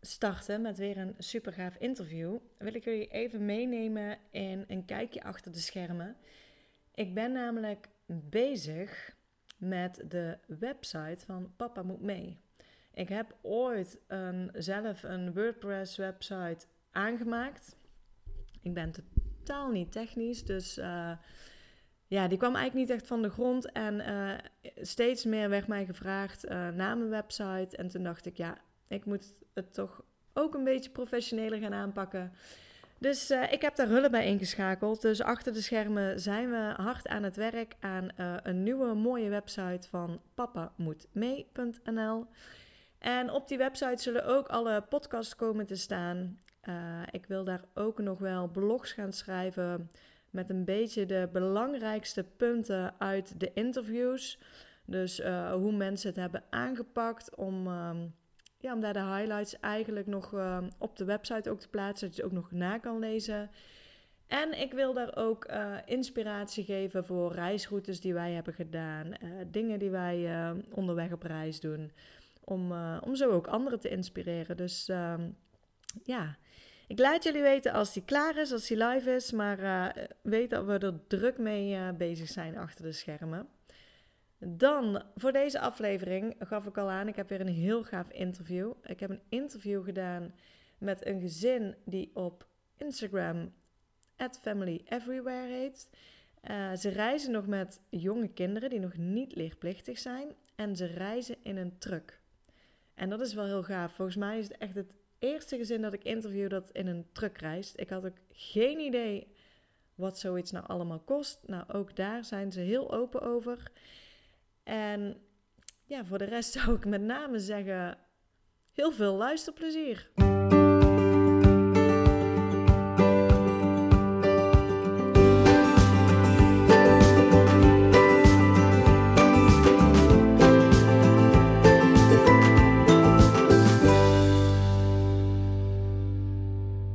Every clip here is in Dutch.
starten met weer een super gaaf interview, wil ik jullie even meenemen in een kijkje achter de schermen. Ik ben namelijk bezig met de website van Papa Moet Mee. Ik heb ooit een, zelf een WordPress website aangemaakt. Ik ben totaal niet technisch, dus uh, ja, die kwam eigenlijk niet echt van de grond. En uh, steeds meer werd mij gevraagd uh, naar mijn website. En toen dacht ik, ja, ik moet het toch ook een beetje professioneler gaan aanpakken. Dus uh, ik heb daar hulp bij ingeschakeld. Dus achter de schermen zijn we hard aan het werk aan uh, een nieuwe mooie website van papamoetmee.nl. En op die website zullen ook alle podcasts komen te staan. Uh, ik wil daar ook nog wel blogs gaan schrijven met een beetje de belangrijkste punten uit de interviews. Dus hoe mensen het hebben aangepakt om um, ja, om daar de highlights eigenlijk nog uh, op de website ook te plaatsen, dat je ook nog na kan lezen. En ik wil daar ook uh, inspiratie geven voor reisroutes die wij hebben gedaan, uh, dingen die wij onderweg op reis doen, om, om zo ook anderen te inspireren. Dus ehm, ja, ik laat jullie weten als die klaar is, als die live is, maar weet dat we er druk mee bezig zijn achter de schermen. Dan, voor deze aflevering gaf ik al aan, ik heb weer een heel gaaf interview. Ik heb een interview gedaan met een gezin die op Instagram Family Everywhere heet. Uh, ze reizen nog met jonge kinderen die nog niet leerplichtig zijn. En ze reizen in een truck. En dat is wel heel gaaf. Volgens mij is het echt het eerste gezin dat ik interview dat in een truck reist. Ik had ook geen idee wat zoiets nou allemaal kost. Nou, ook daar zijn ze heel open over. En ja, voor de rest zou ik met name zeggen: heel veel luisterplezier.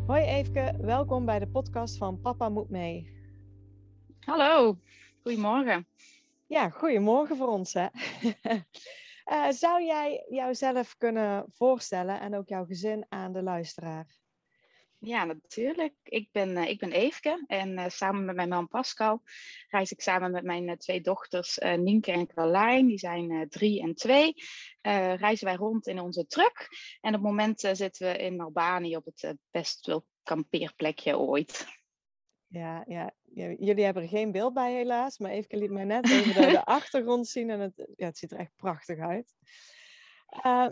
Hoi Eefke, welkom bij de podcast van Papa Moet Mee. Hallo, goedemorgen. Ja, goedemorgen voor ons. Hè? uh, zou jij jouzelf kunnen voorstellen en ook jouw gezin aan de luisteraar? Ja, natuurlijk. Ik ben, uh, ik ben Eefke en uh, samen met mijn man Pascal reis ik samen met mijn twee dochters Nienke en Carlijn. Die zijn drie en twee. reizen wij rond in onze truck. En op het moment zitten we in Albanië op het best wel kampeerplekje ooit. Ja, ja, jullie hebben er geen beeld bij helaas, maar even liet mij net even de, de achtergrond zien en het, ja, het ziet er echt prachtig uit. Uh,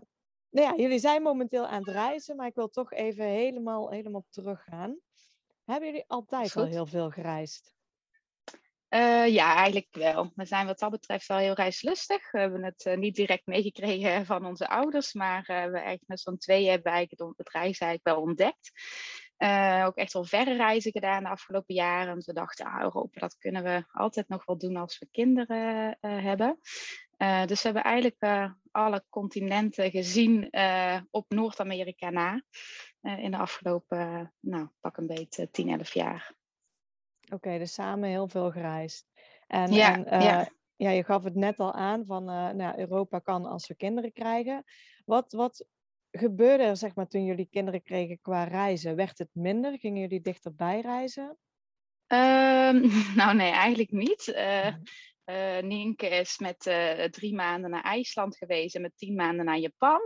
nou ja, jullie zijn momenteel aan het reizen, maar ik wil toch even helemaal, helemaal teruggaan. Hebben jullie altijd al heel veel gereisd? Uh, ja, eigenlijk wel. We zijn wat dat betreft wel heel reislustig. We hebben het uh, niet direct meegekregen van onze ouders, maar uh, we eigenlijk met zo'n twee hebben eigenlijk het reizen eigenlijk wel ontdekt. Uh, ook echt wel verre reizen gedaan de afgelopen jaren. Want we dachten, ah, Europa, dat kunnen we altijd nog wel doen als we kinderen uh, hebben. Uh, dus we hebben eigenlijk alle continenten gezien op Noord-Amerika na. in de afgelopen, nou, pak een beetje 10, 11 jaar. Oké, okay, dus samen heel veel gereisd. En, ja, en ja. ja, je gaf het net al aan van nou, Europa kan als we kinderen krijgen. Wat, wat gebeurde er zeg maar, toen jullie kinderen kregen qua reizen? Werd het minder? Gingen jullie dichterbij reizen? Um, nou nee, eigenlijk niet. Uh, uh, Nienke is met uh, drie maanden naar IJsland geweest en met tien maanden naar Japan.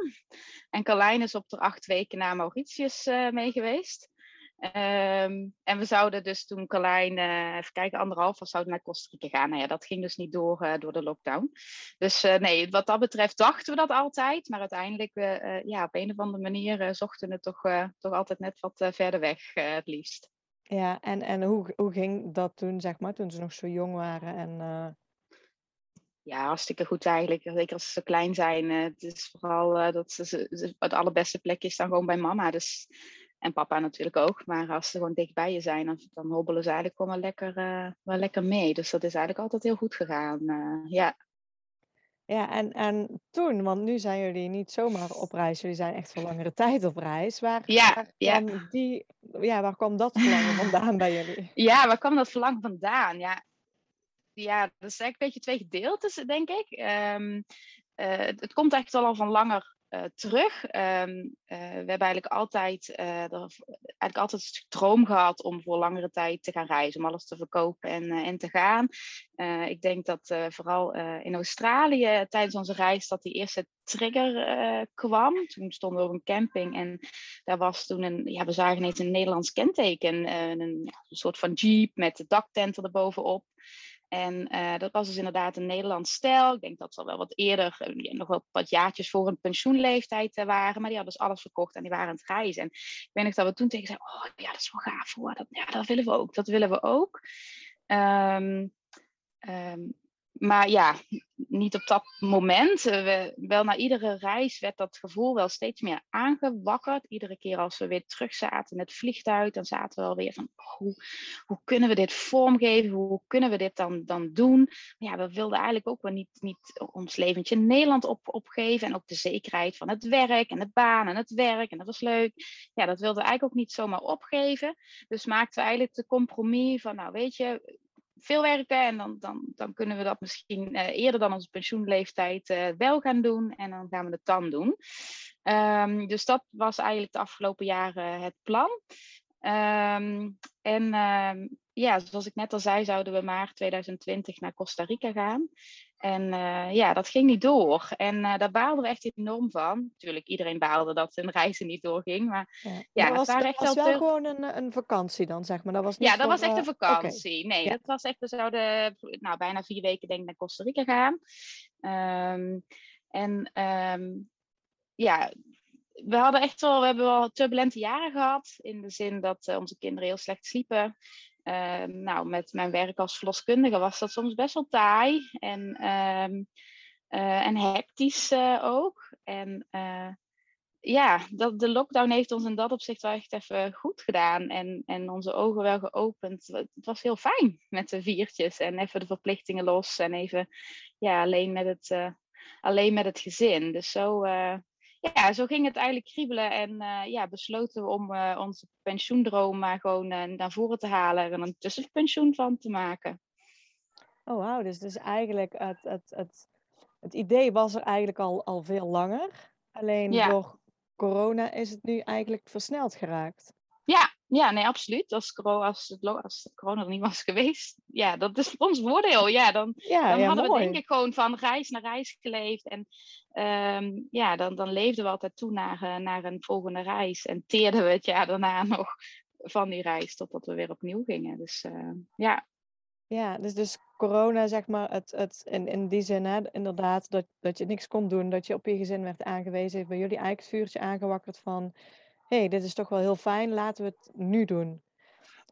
En Carlijn is op de acht weken naar Mauritius mee geweest. Um, en we zouden dus toen Carlijn, uh, even kijken, anderhalf was, zouden naar Costa Rica gaan. Nou ja, dat ging dus niet door uh, door de lockdown. Dus uh, nee, wat dat betreft dachten we dat altijd. Maar uiteindelijk, ja, op een of andere manier zochten we het toch, toch altijd net wat verder weg het liefst. Ja, en, en hoe, hoe ging dat toen, zeg maar, toen ze nog zo jong waren en... Ja, hartstikke goed eigenlijk. Zeker als ze zo klein zijn. het is vooral dat ze, ze, het allerbeste plekje is dan gewoon bij mama. Dus En papa natuurlijk ook. Maar als ze gewoon dichtbij je zijn, dan, dan hobbelen ze eigenlijk gewoon wel lekker, wel lekker mee. Dus dat is eigenlijk altijd heel goed gegaan. ja. Ja, en, en toen, want nu zijn jullie niet zomaar op reis, jullie zijn echt voor langere tijd op reis. Waar, ja, waar, kwam, ja. Die, ja, waar kwam dat verlangen vandaan bij jullie? Ja, waar kwam dat verlangen vandaan? Ja, ja dat is eigenlijk een beetje twee gedeeltes, denk ik. Um, uh, het komt echt al van langer uh, terug. Um, uh, we hebben eigenlijk altijd, er, eigenlijk altijd een droom gehad om voor langere tijd te gaan reizen, om alles te verkopen en, en te gaan. ik denk dat vooral in Australië tijdens onze reis dat die eerste trigger kwam. Toen stonden we op een camping en daar was toen een, ja, we zagen ineens een Nederlands kenteken, een, een, soort van jeep met de daktenten erbovenop. En uh, dat was dus inderdaad een Nederlands stijl. Ik denk dat ze al wel wat eerder, uh, nog wel wat jaartjes voor een pensioenleeftijd uh, waren. Maar die hadden dus alles verkocht en die waren aan het reizen. En ik weet nog dat we toen tegen zeiden, oh ja, dat is wel gaaf hoor. Dat, ja, dat willen we ook. Dat willen we ook. Um, um, maar ja, niet op dat moment. Eh, we, wel na iedere reis werd dat gevoel wel steeds meer aangewakkerd. Iedere keer als we weer terug zaten in het vliegtuig, dan zaten we alweer van hoe, hoe kunnen we dit vormgeven? Hoe kunnen we dit dan, dan doen? Ja, we wilden eigenlijk ook wel niet, niet ons leventje in Nederland op, opgeven. En ook de zekerheid van het werk en het baan en het werk. En dat was leuk. Ja, dat wilden we eigenlijk ook niet zomaar opgeven. Dus maakten we eigenlijk de compromis van, nou weet je, veel werken en dan, dan, dan kunnen we dat misschien uh, eerder dan onze pensioenleeftijd uh, wel gaan doen en dan gaan we het dan doen. Um, dus dat was eigenlijk de afgelopen jaren het plan. Um, en um, ja, zoals ik net al zei, zouden we maart 2020 naar Costa Rica gaan. En uh, ja, dat ging niet door. En uh, daar baalden we echt enorm van. Natuurlijk, iedereen baalde dat een reis niet doorging. Maar ja, ja dat was, dat echt was wel, gewoon een, een vakantie dan, zeg maar. Dat was niet ja, dat voor, was echt een vakantie. okay. Nee, ja. dat was echt, we zouden nou, bijna vier weken denk ik naar Costa Rica gaan. Um, en um, ja, we hadden echt wel, we hebben wel turbulente jaren gehad. In de zin dat onze kinderen heel slecht sliepen. Uh, nou, met mijn werk als verloskundige was dat soms best wel taai en, uh, uh, en hectisch eh, ook. En eh, ja, dat, de lockdown heeft ons in dat opzicht wel echt even goed gedaan en, en onze ogen wel geopend. Het was heel fijn met de viertjes en even de verplichtingen los en even ja, alleen, met het, alleen met het gezin. Dus zo ja, zo ging het eigenlijk kriebelen en uh, ja, besloten we om uh, onze pensioendroom maar gewoon uh, naar voren te halen en een tussenpensioen van te maken. Oh wauw, dus, dus eigenlijk het, het, het, het idee was er eigenlijk al, al veel langer. Alleen ja. door corona is het nu eigenlijk versneld geraakt. Ja, ja, nee, absoluut. Als, als, het, als corona er niet was geweest, ja, dat is ons voordeel. Ja, dan, ja, dan ja, hadden mooi. we denk ik gewoon van reis naar reis geleefd. En um, ja, dan, dan leefden we altijd toe naar, uh, naar een volgende reis. En teerden we het jaar daarna nog van die reis totdat we weer opnieuw gingen. Dus uh, ja. Ja, dus, dus corona, zeg maar, het, het, in, in die zin, hè, inderdaad, dat, dat je niks kon doen, dat je op je gezin werd aangewezen, heeft bij jullie eigenlijk het vuurtje aangewakkerd van hey, dit is toch wel heel fijn, laten we het nu doen.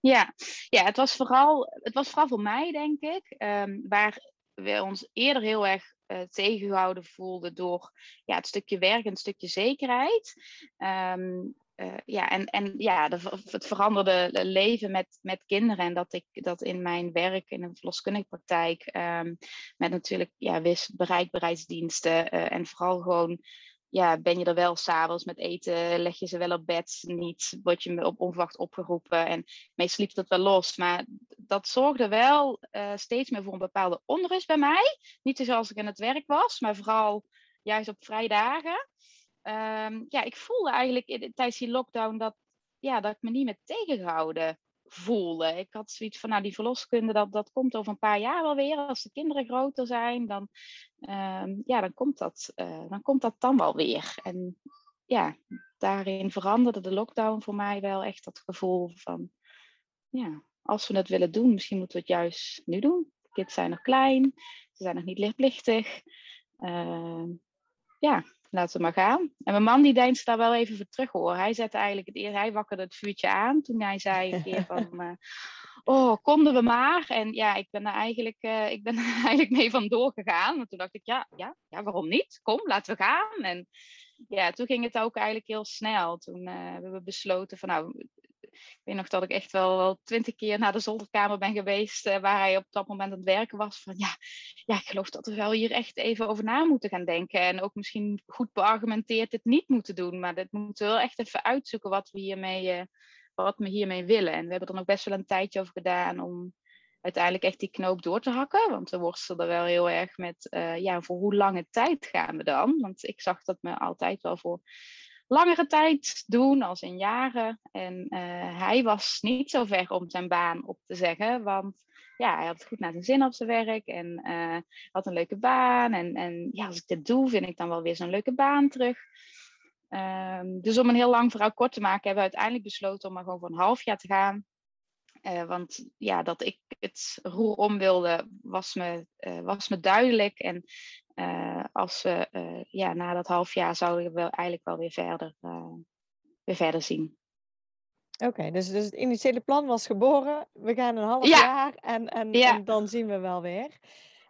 Ja, ja het, was vooral, het was vooral voor mij, denk ik, um, waar we ons eerder heel erg uh, tegengehouden voelden door ja, het stukje werk en het stukje zekerheid. Um, uh, ja, en, en ja, het veranderde leven met, met kinderen. En dat ik dat in mijn werk in een verloskundige praktijk, um, met natuurlijk ja, wis, bereikbaarheidsdiensten uh, en vooral gewoon ja, ben je er wel s'avonds met eten, leg je ze wel op bed, niet, word je op onverwacht opgeroepen en meestal liep dat wel los. Maar dat zorgde wel uh, steeds meer voor een bepaalde onrust bij mij. Niet zoals ik aan het werk was, maar vooral juist op vrijdagen. Um, ja, ik voelde eigenlijk tijdens die lockdown dat, ja, dat ik me niet meer tegengehouden voelde. Ik had zoiets van, nou die verloskunde, dat, dat komt over een paar jaar wel weer. Als de kinderen groter zijn, dan, um, ja, dan, komt dat, uh, dan komt dat dan wel weer. En ja, daarin veranderde de lockdown voor mij wel echt dat gevoel van, ja, als we het willen doen, misschien moeten we het juist nu doen. De kids zijn nog klein, ze zijn nog niet lichtplichtig. Uh, ja, laten we maar gaan. En mijn man die deinst daar wel even voor terug hoor. Hij zette eigenlijk het eerst, hij wakkerde het vuurtje aan toen hij zei een keer van, uh, oh, konden we maar. En ja, ik ben er eigenlijk, uh, ik ben eigenlijk mee vandoor gegaan. Want toen dacht ik, ja, ja, ja, waarom niet? Kom, laten we gaan. En ja, toen ging het ook eigenlijk heel snel. Toen uh, hebben we besloten van, nou, ik weet nog dat ik echt wel twintig keer naar de zolderkamer ben geweest, uh, waar hij op dat moment aan het werken was. Van ja, ja, ik geloof dat we wel hier echt even over na moeten gaan denken. En ook misschien goed beargumenteerd het niet moeten doen. Maar dat moeten we wel echt even uitzoeken wat we hiermee, uh, wat we hiermee willen. En we hebben er nog best wel een tijdje over gedaan om uiteindelijk echt die knoop door te hakken. Want we worstelden wel heel erg met, uh, ja, voor hoe lange tijd gaan we dan? Want ik zag dat me altijd wel voor langere tijd doen, als in jaren. En uh, hij was niet zo ver om zijn baan op te zeggen, want ja, hij had het goed naar zijn zin op zijn werk en uh, had een leuke baan. En, en ja, als ik dit doe, vind ik dan wel weer zo'n leuke baan terug. Um, dus om een heel lang verhaal kort te maken, hebben we uiteindelijk besloten om maar gewoon voor een half jaar te gaan. Uh, want ja, dat ik het roer om wilde, was me, was me duidelijk. En als we ja, na dat half jaar zouden we wel, eigenlijk wel weer verder, weer verder zien. Oké, okay, dus, dus het initiële plan was geboren. We gaan een half ja. jaar en, en, ja. en, dan zien we wel weer.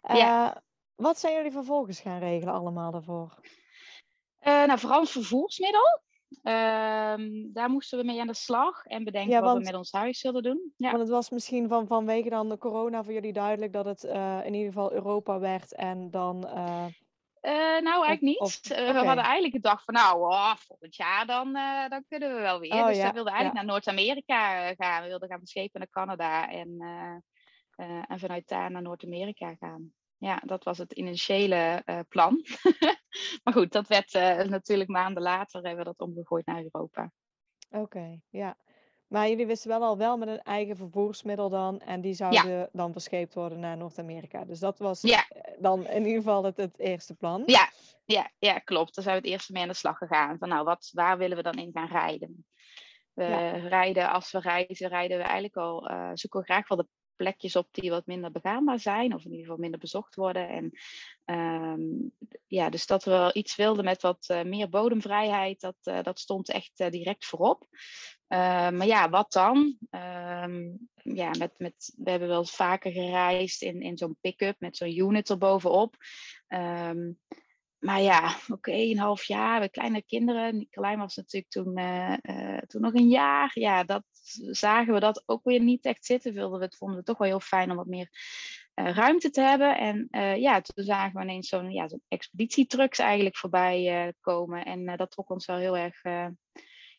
Ja. Wat zijn jullie vervolgens gaan regelen allemaal daarvoor? nou, vooral vervoersmiddel. Um, daar moesten we mee aan de slag en bedenken ja, want, wat we met ons huis zullen doen. Ja. Want het was misschien van, vanwege dan de corona voor jullie duidelijk dat het uh, in ieder geval Europa werd en dan... Uh, uh, nou, eigenlijk niet. Of, okay. We hadden eigenlijk gedacht van nou, oh, volgend jaar dan, dan kunnen we wel weer. Oh, dus ja. we wilden eigenlijk naar Noord-Amerika gaan. We wilden gaan beschepen naar Canada en, en vanuit daar naar Noord-Amerika gaan ja, dat was het initiële plan. maar goed, dat werd uh, natuurlijk maanden later hebben we dat omgegooid naar Europa. Oké, okay, ja. Maar jullie wisten wel al wel met een eigen vervoersmiddel dan. En die zouden ja. dan verscheept worden naar Noord-Amerika. Dus dat was ja. Eh, dan in ieder geval het, het eerste plan. Ja, ja, ja, klopt. Daar zijn we het eerste mee aan de slag gegaan. Van nou, wat, waar willen we dan in gaan rijden? We ja. rijden, als we reizen, rijden we eigenlijk al, uh, zoeken we graag wel de plekjes op die wat minder begaanbaar zijn, of in ieder geval minder bezocht worden. En um, ja, dus dat we wel iets wilden met wat uh, meer bodemvrijheid, dat, uh, dat stond echt uh, direct voorop. maar ja, wat dan? Um, ja, met, met, we hebben wel vaker gereisd in, in zo'n pick-up met zo'n unit erbovenop. Um, maar ja, oké, okay, een half jaar, we kleine kinderen. Nicolijn was natuurlijk toen, toen nog een jaar. Ja, dat zagen we dat ook weer niet echt zitten. Wilden we het vonden we toch wel heel fijn om wat meer uh, ruimte te hebben. En ja, toen zagen we ineens zo'n ja, zo'n expeditietrucks eigenlijk voorbij komen. En dat trok ons wel heel erg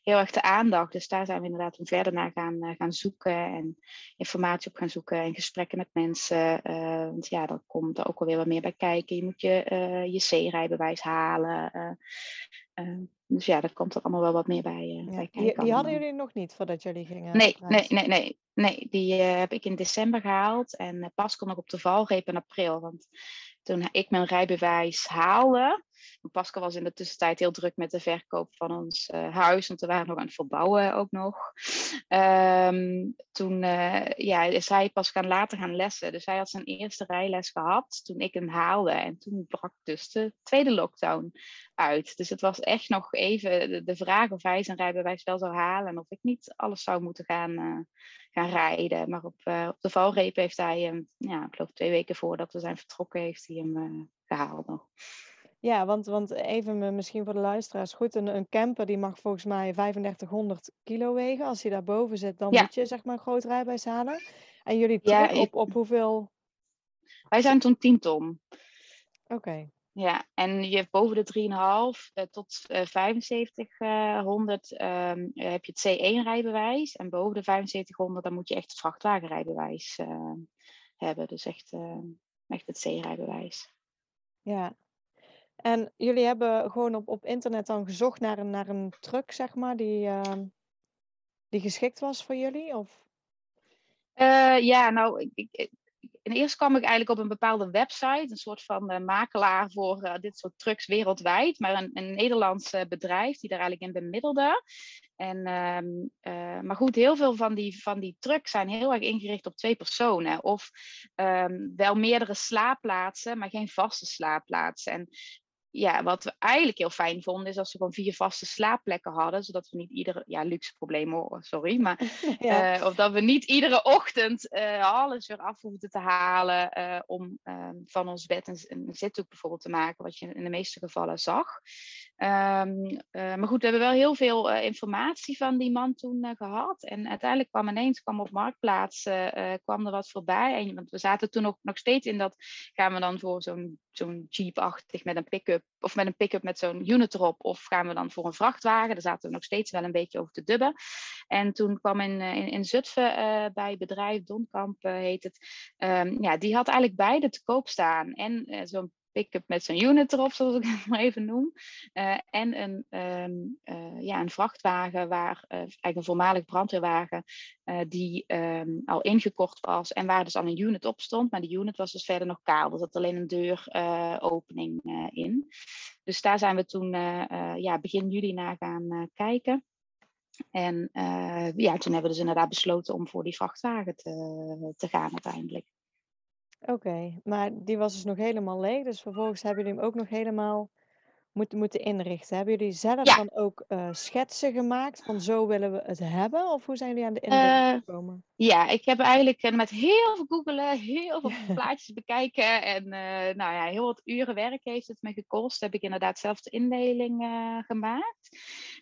heel erg de aandacht. Dus daar zijn we inderdaad verder naar gaan, gaan zoeken en informatie op gaan zoeken en gesprekken met mensen. Want ja, dan komt er ook alweer wat meer bij kijken. Je moet je, je C-rijbewijs halen. Dus ja, daar komt er allemaal wel wat meer bij, ja, bij kijken. Die, die hadden jullie nog niet voordat jullie gingen? Nee, nee, nee, nee. Nee, die heb ik in december gehaald en pas kon nog op de valreep in april. Want toen ik mijn rijbewijs haalde, Pascal was in de tussentijd heel druk met de verkoop van ons uh, huis, want we waren nog aan het verbouwen ook nog. Um, toen uh, ja, is hij pas gaan later gaan lessen. Dus hij had zijn eerste rijles gehad toen ik hem haalde. En toen brak dus de tweede lockdown uit. Dus het was echt nog even de, vraag of hij zijn rijbewijs wel zou halen en of ik niet alles zou moeten gaan, uh, gaan rijden. Maar op, op de valreep heeft hij hem, ja, ik geloof twee weken voordat we zijn vertrokken, heeft hij hem gehaald nog. Ja, want, want even misschien voor de luisteraars goed, een, een camper die mag volgens mij 3500 kilo wegen. Als hij daarboven zit, dan Ja. moet je zeg maar een groot rijbewijs halen. En jullie Ja, op, op hoeveel? wij zijn toen 10 ton. Oké, Ja, en je hebt boven de 3,5 eh, tot eh 7500 ehm, eh, heb je het C1-rijbewijs. En boven de 7500 dan moet je echt het vrachtwagenrijbewijs eh, hebben. Dus echt, eh, echt het C-rijbewijs. ja. En jullie hebben gewoon op, op internet dan gezocht naar een, naar een truck, zeg maar, die, ehm, die geschikt was voor jullie? Of? Eh, ja, nou, ik, ik, en eerst kwam ik eigenlijk op een bepaalde website, een soort van uh, makelaar voor uh, dit soort trucks wereldwijd, maar een, een Nederlands bedrijf die daar eigenlijk in bemiddelde. En, um, maar goed, heel veel van die, van die trucks zijn heel erg ingericht op twee personen. Of um, wel meerdere slaapplaatsen, maar geen vaste slaapplaatsen. En ja, wat we eigenlijk heel fijn vonden, is als ze gewoon vier vaste slaapplekken hadden, zodat we niet iedere, ja, luxe probleem hoor, sorry, maar ja. of dat we niet iedere ochtend alles weer af hoefden te halen om ehm, van ons bed een, een zithoek bijvoorbeeld te maken, wat je in de meeste gevallen zag. Um, maar goed, we hebben wel heel veel informatie van die man toen gehad. En uiteindelijk kwam ineens kwam op Marktplaats kwam er wat voorbij. En, want we zaten toen nog, nog steeds in dat, gaan we dan voor zo'n zo'n Jeep-achtig met een pick-up, of met een pick-up met zo'n unit erop, of gaan we dan voor een vrachtwagen? Daar zaten we nog steeds wel een beetje over te dubben. En toen kwam in, in, Zutphen bij bedrijf Donkamp heet het, um, ja, die had eigenlijk beide te koop staan. En zo'n pick-up met zo'n unit erop, zoals ik het maar even noem. Uh, en een, um, uh, ja, een vrachtwagen, waar, uh, eigenlijk een voormalig brandweerwagen, die um, al ingekort was en waar dus al een unit op stond. Maar die unit was dus verder nog kaal. Er zat alleen een deuropening in. Dus daar zijn we toen ja, begin juli naar gaan kijken. En ja, toen hebben we dus inderdaad besloten om voor die vrachtwagen te, te gaan uiteindelijk. Oké, maar die was dus nog helemaal leeg. Dus vervolgens hebben jullie hem ook nog helemaal moeten, moeten inrichten. Hebben jullie zelf dan ook uh, schetsen gemaakt van zo willen we het hebben? Of hoe zijn jullie aan de inrichting uh, gekomen? Ja, ik heb eigenlijk eh, met heel veel googelen, heel veel plaatjes bekijken en uh, nou ja, heel wat uren werk heeft het me gekost. Heb ik inderdaad zelf de indeling gemaakt.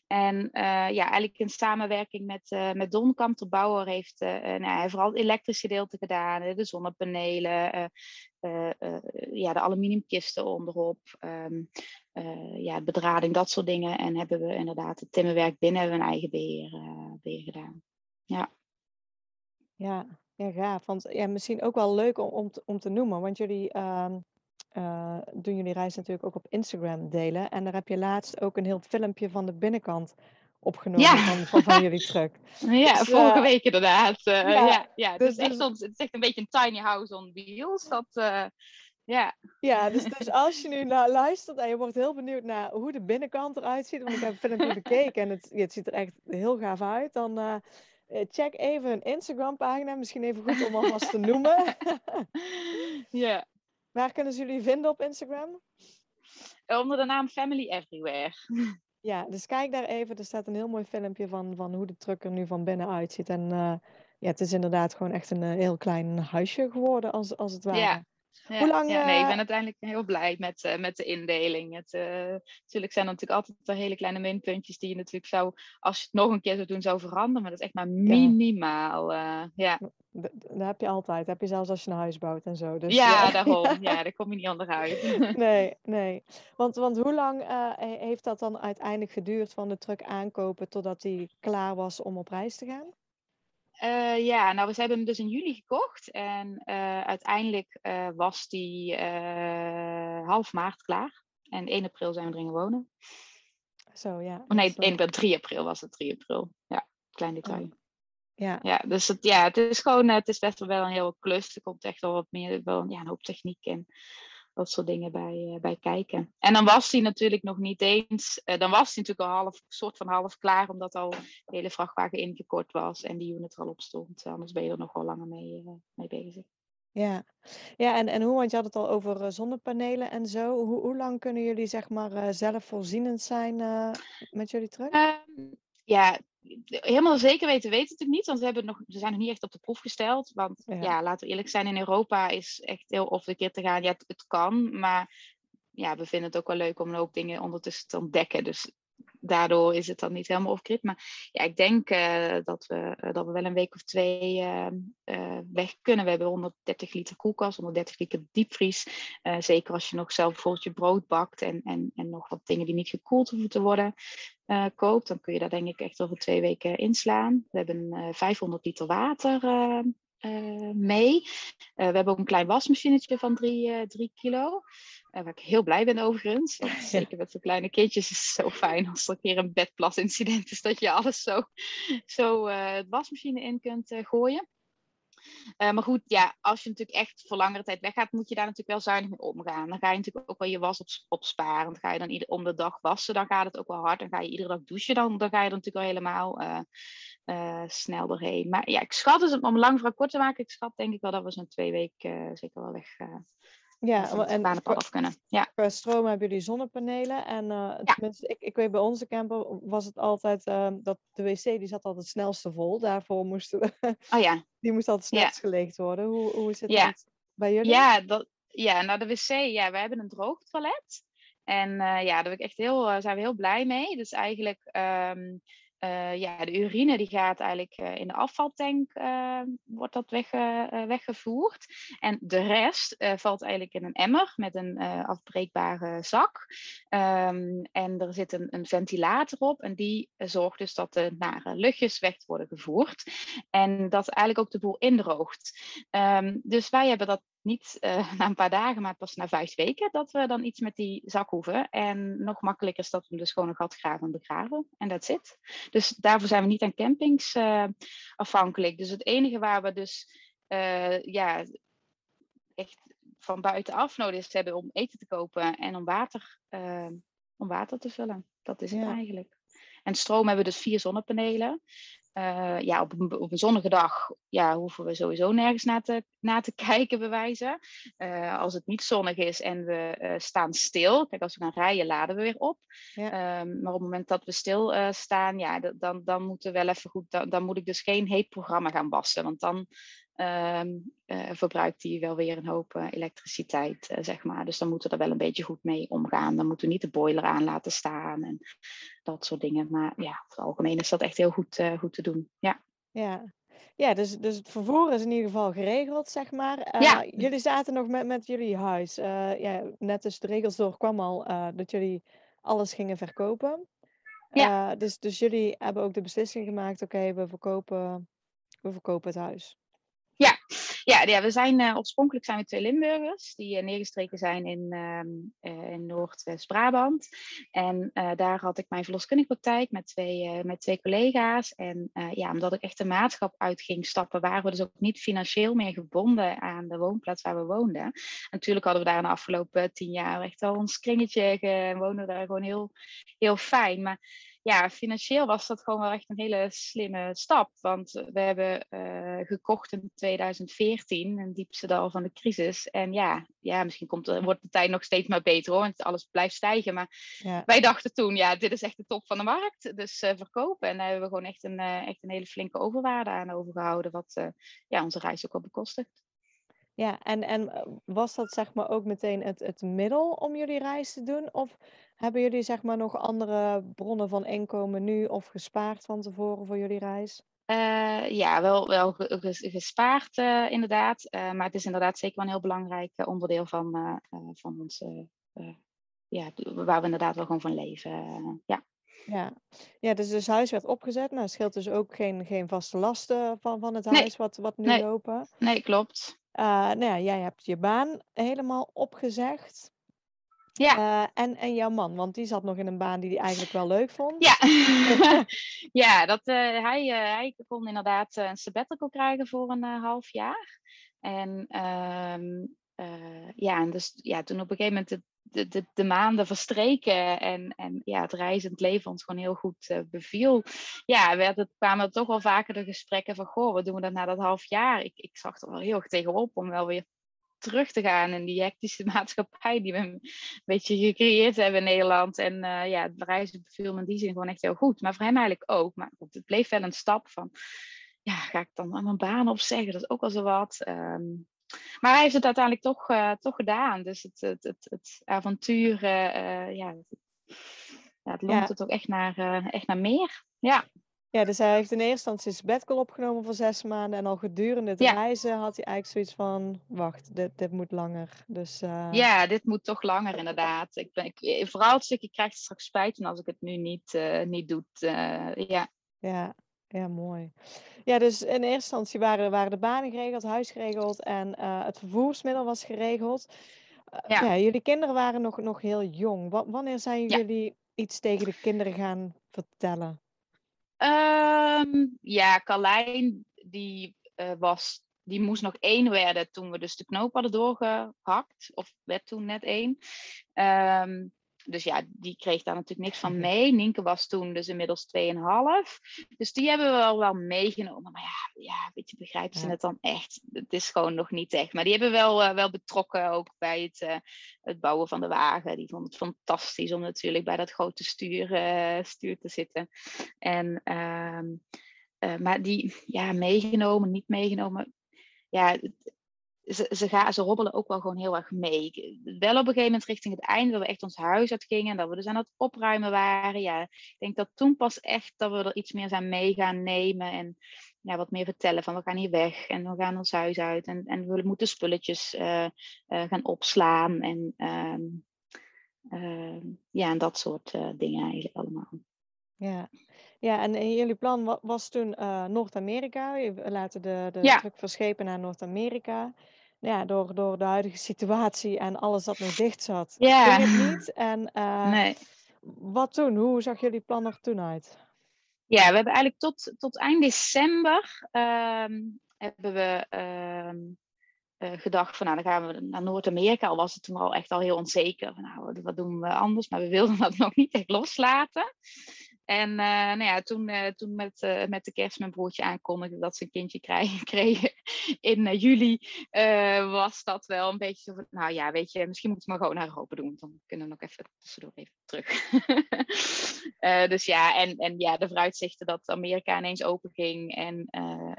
En ja, eigenlijk in samenwerking met, met Don Kamp, de bouwer, heeft nou, hij vooral het elektrische gedeelte gedaan, de zonnepanelen, uh, uh, ja, de aluminiumkisten onderop, um, uh, ja, bedrading, dat soort dingen. En hebben we inderdaad het timmerwerk binnen hebben we een eigen beheer, beheer gedaan. Ja. Ja, ja, gaaf. Want ja, misschien ook wel leuk om, om, te, om te noemen, want jullie ehm, doen jullie reis natuurlijk ook op Instagram delen. En daar heb je laatst ook een heel filmpje van de binnenkant opgenomen van, van, van, jullie truck. Ja, dus, vorige uh, week inderdaad. Uh, ja, ja, ja. Dus, het, is echt, het is echt een beetje een tiny house on wheels. Dat, uh, ja, ja dus, dus als je nu naar luistert en je wordt heel benieuwd naar hoe de binnenkant eruit ziet, want ik heb het filmpje bekeken en het, het ziet er echt heel gaaf uit, dan check even hun Instagram pagina. Misschien even goed om alvast te noemen. ja. Waar kunnen ze jullie vinden op Instagram? Onder de naam Family Everywhere. Ja, dus kijk daar even. Er staat een heel mooi filmpje van, van hoe de truck er nu van binnen uitziet. En uh, ja, het is inderdaad gewoon echt een uh, heel klein huisje geworden, als, als het ware. Ja. Ja, Hoe lang, ja, nee, ik eh, ben uiteindelijk heel blij met, uh, met de indeling. Het, uh, natuurlijk zijn er natuurlijk altijd de hele kleine minpuntjes die je natuurlijk zou, als je het nog een keer zou doen, zou veranderen. Maar dat is echt maar minimaal. Ja. ja. Dat, dat heb je altijd. Dat heb je zelfs als je een huis bouwt en zo. Dus, ja, daarom. Ja, daar kom je niet onderuit. nee, nee. Want, want hoe lang heeft dat dan uiteindelijk geduurd van de truck aankopen totdat hij klaar was om op reis te gaan? Uh, ja, nou, we hebben hem dus in juli gekocht. En uh, uiteindelijk uh, was die half maart klaar. En 1 april zijn we erin wonen. Zo, ja. Oh, nee, 1, 3 april was het, 3 april. Ja, klein detail. Oh. Ja. ja, dus het, ja, het is gewoon, het is best wel een heel klus. Er komt echt wel wat meer, wel ja, een hoop techniek in dat soort dingen bij, uh, bij kijken. En dan was hij natuurlijk nog niet eens, uh, dan was hij natuurlijk al half, soort van half klaar, omdat al de hele vrachtwagen ingekort was en die unit er al op stond. Anders ben je er nog wel langer mee, uh, mee bezig. Ja, ja en, en hoe, want je had het al over zonnepanelen en zo. Hoe, hoe lang kunnen jullie zeg maar zelfvoorzienend zijn met jullie truck? Ehm, ja, helemaal zeker weten weten het niet, want we, hebben nog, we zijn nog niet echt op de proef gesteld. Want ja. ja laten we eerlijk zijn, in Europa is echt heel of de keer te gaan. Ja, het, het, kan, maar ja, we vinden het ook wel leuk om een hoop dingen ondertussen te ontdekken. Dus daardoor is het dan niet helemaal off Maar ja, ik denk uh, dat, we, uh, dat we wel een week of twee uh, weg kunnen. We hebben 130 liter koelkast, 130 liter diepvries. zeker als je nog zelf bijvoorbeeld je brood bakt en, en, en nog wat dingen die niet gekoeld hoeven te worden koopt. Dan kun je daar denk ik echt over twee weken inslaan. We hebben 500 liter water uh, mee. Uh, we hebben ook een klein wasmachinetje van 3 uh, kilo. waar ik heel blij ben overigens. Want zeker met zo'n kleine kindjes is het zo fijn als er een keer een bedplasincident is. Dat je alles zo, zo het wasmachine in kunt gooien. Uh, maar goed, ja, als je natuurlijk echt voor langere tijd weggaat, moet je daar natuurlijk wel zuinig mee omgaan. Dan ga je natuurlijk ook wel je was op, opsparen. Dan ga je dan ieder, om de dag wassen, dan gaat het ook wel hard. Dan ga je iedere dag douchen, dan, dan ga je er natuurlijk al helemaal uh, uh, snel doorheen. Maar ja, ik schat dus, om lang verhaal kort te maken, ik schat denk ik wel dat we zo'n twee weken zeker wel weg, Ja, en qua, af kunnen. Ja. qua stroom hebben jullie zonnepanelen. En uh, tenminste, ik, ik weet bij onze camper was het altijd uh, dat de wc die zat altijd het snelste vol. Daarvoor moesten we, oh, ja. die moest altijd snelst ja. geleegd worden. Hoe, hoe is het ja. bij jullie? Ja, dat, ja, nou de wc, ja, we hebben een droog toilet. En uh, ja, daar ben ik echt heel, zijn we heel blij mee. Dus eigenlijk um, uh, ja, de urine die gaat eigenlijk uh, in de afvaltank uh, wordt dat wegge weggevoerd. En de rest valt eigenlijk in een emmer met een afbreekbare zak. Um, en er zit een, een, ventilator op en die zorgt dus dat de nare luchtjes weg worden gevoerd. En dat eigenlijk ook de boel indroogt. Um, dus wij hebben dat niet uh, na een paar dagen, maar pas na vijf weken, dat we dan iets met die zak hoeven. En nog makkelijker is dat we hem dus gewoon een gat graven en begraven. En dat zit. Dus daarvoor zijn we niet aan campings uh, afhankelijk. Dus het enige waar we dus uh, ja, echt van buitenaf nodig hebben om eten te kopen en om water, om water te vullen. Dat is het eigenlijk. En stroom hebben we dus vier zonnepanelen. Uh, ja, op een, op een zonnige dag ja, hoeven we sowieso nergens naar te, naar te kijken, bewijzen. Uh, als het niet zonnig is en we uh, staan stil, kijk, als we gaan rijden, laden we weer op. Ja. Um, maar op het moment dat we stil staan, ja, dan, dan moeten we wel even goed, dan, dan moet ik dus geen heet programma gaan wassen. Want dan um, uh, verbruikt die wel weer een hoop uh, elektriciteit, uh, zeg maar. Dus dan moeten we er wel een beetje goed mee omgaan. Dan moeten we niet de boiler aan laten staan en dat soort dingen. Maar ja, over het algemeen is dat echt heel goed, goed te doen. Ja. Ja, ja dus, dus het vervoer is in ieder geval geregeld, zeg maar. ja. Jullie zaten nog met, met jullie huis. ja, net dus de regels door kwam al dat jullie alles gingen verkopen. Ja. dus, dus jullie hebben ook de beslissing gemaakt, oké, we, verkopen, we verkopen het huis. Ja, ja, ja we zijn uh, oorspronkelijk zijn we twee Limburgers die uh, neergestreken zijn in, uh, in Noordwest-Brabant. En daar had ik mijn verloskundige praktijk met twee, met twee collega's. En ja, omdat ik echt de maatschap uit ging stappen, waren we dus ook niet financieel meer gebonden aan de woonplaats waar we woonden. En natuurlijk hadden we daar de afgelopen tien jaar echt al ons kringetje en woonden daar gewoon heel, heel fijn. Maar ja, financieel was dat gewoon wel echt een hele slimme stap. Want we hebben uh, gekocht in 2014, een diepste dal van de crisis. En ja, ja misschien komt, wordt de tijd nog steeds maar beter hoor, want alles blijft stijgen. Maar ja. wij dachten toen, ja, dit is echt de top van de markt. Dus uh, verkopen. En daar hebben we gewoon echt een, uh, echt een hele flinke overwaarde aan overgehouden, wat ja, onze reis ook al bekostigt. Ja, en, en was dat zeg maar ook meteen het, het middel om jullie reis te doen? Of hebben jullie zeg maar nog andere bronnen van inkomen nu of gespaard van tevoren voor jullie reis? Uh, ja, wel, wel gespaard uh, inderdaad. Uh, maar het is inderdaad zeker wel een heel belangrijk onderdeel van, van ons, ja, waar we inderdaad wel gewoon van leven. ja. Ja. ja, dus het huis werd opgezet. Nou, scheelt dus ook geen, geen vaste lasten van, van het huis nee. wat, wat nu nee. lopen. Nee, klopt. Nou ja, jij hebt je baan helemaal opgezegd. Ja. Uh, en, en jouw man, want die zat nog in een baan die hij eigenlijk wel leuk vond. Ja, ja dat, uh, hij, uh, hij kon inderdaad een sabbatical krijgen voor een half jaar. En ehm, ja, en dus ja, toen op een gegeven moment de, de, de, maanden verstreken en, en ja, het reizend leven ons gewoon heel goed beviel. Ja, werd het, kwamen er toch wel vaker de gesprekken van, goh, wat doen we dat na dat half jaar? Ik, ik zag er wel heel erg tegenop om wel weer terug te gaan in die hectische maatschappij die we een beetje gecreëerd hebben in Nederland. En uh, ja, het reizen beviel me in die zin gewoon echt heel goed. Maar voor hem eigenlijk ook. Maar het bleef wel een stap van, ja, ga ik dan aan mijn baan opzeggen? Dat is ook al zo wat. Um, maar hij heeft het uiteindelijk toch, uh, toch gedaan. Dus het, het, het, het avontuur, uh, ja, het, ja, het longt ja. het ook echt naar, echt naar meer. Ja. Ja, dus hij heeft in eerste instantie sabbatical opgenomen voor zes maanden. En al gedurende het ja. reizen had hij eigenlijk zoiets van... Wacht, dit, dit moet langer. Dus. Ja, dit moet toch langer inderdaad. Ik ben, ik, vooral het stukje krijg straks spijt als ik het nu niet, niet doe. Ja. ja, ja, mooi. Ja, dus in eerste instantie waren, waren de banen geregeld, huis geregeld en het vervoersmiddel was geregeld. Ja. ja. jullie kinderen waren nog, nog heel jong. W wanneer zijn jullie iets tegen de kinderen gaan vertellen? Um, ja, Carlijn, die, uh, was, die moest nog één werden toen we dus de knoop hadden doorgehakt. Of werd toen net één. Um, dus ja, die kreeg daar natuurlijk niks van mee. Nienke was toen dus inmiddels 2,5. Dus die hebben we wel, wel meegenomen. Maar ja, ja weet je, begrijpen ze het dan echt? Het is gewoon nog niet echt. Maar die hebben wel, uh, wel betrokken ook bij het, uh, het bouwen van de wagen. Die vond het fantastisch om natuurlijk bij dat grote stuur, uh, stuur te zitten. En, ehm, maar die, ja, meegenomen, niet meegenomen. Ja, ze, ze, gaan, ze robbelen ook wel gewoon heel erg mee. Wel op een gegeven moment richting het einde, dat we echt ons huis uit gingen en dat we dus aan het opruimen waren. Ja, ik denk dat toen pas echt dat we er iets meer zijn mee gaan nemen en ja, wat meer vertellen van we gaan hier weg en we gaan ons huis uit en, en we moeten spulletjes uh, uh, gaan opslaan en uh, ja, en dat soort eh, dingen eigenlijk allemaal. Ja, ja en jullie plan was toen Noord-Amerika. Je laten de, de ja. truck verschepen naar Noord-Amerika ja, door, door de huidige situatie en alles dat nog dicht zat, ja. niet. En uh, nee. wat toen? Hoe zag jullie plan er toen uit? Ja, we hebben eigenlijk tot, tot eind december uh, hebben we uh, gedacht van nou dan gaan we naar Noord-Amerika. Al was het toen al echt al heel onzeker. Van, nou, wat doen we anders? Maar we wilden dat nog niet echt loslaten. En uh, nou ja, toen, uh, toen met, uh, met de kerst mijn broertje aankondigde dat ze een kindje kregen in juli, was dat wel een beetje zo van, nou ja, weet je, misschien moeten we maar gewoon naar Europa doen. Dan kunnen we nog even tussendoor even terug. dus ja, en, en ja, de vooruitzichten dat Amerika ineens open ging en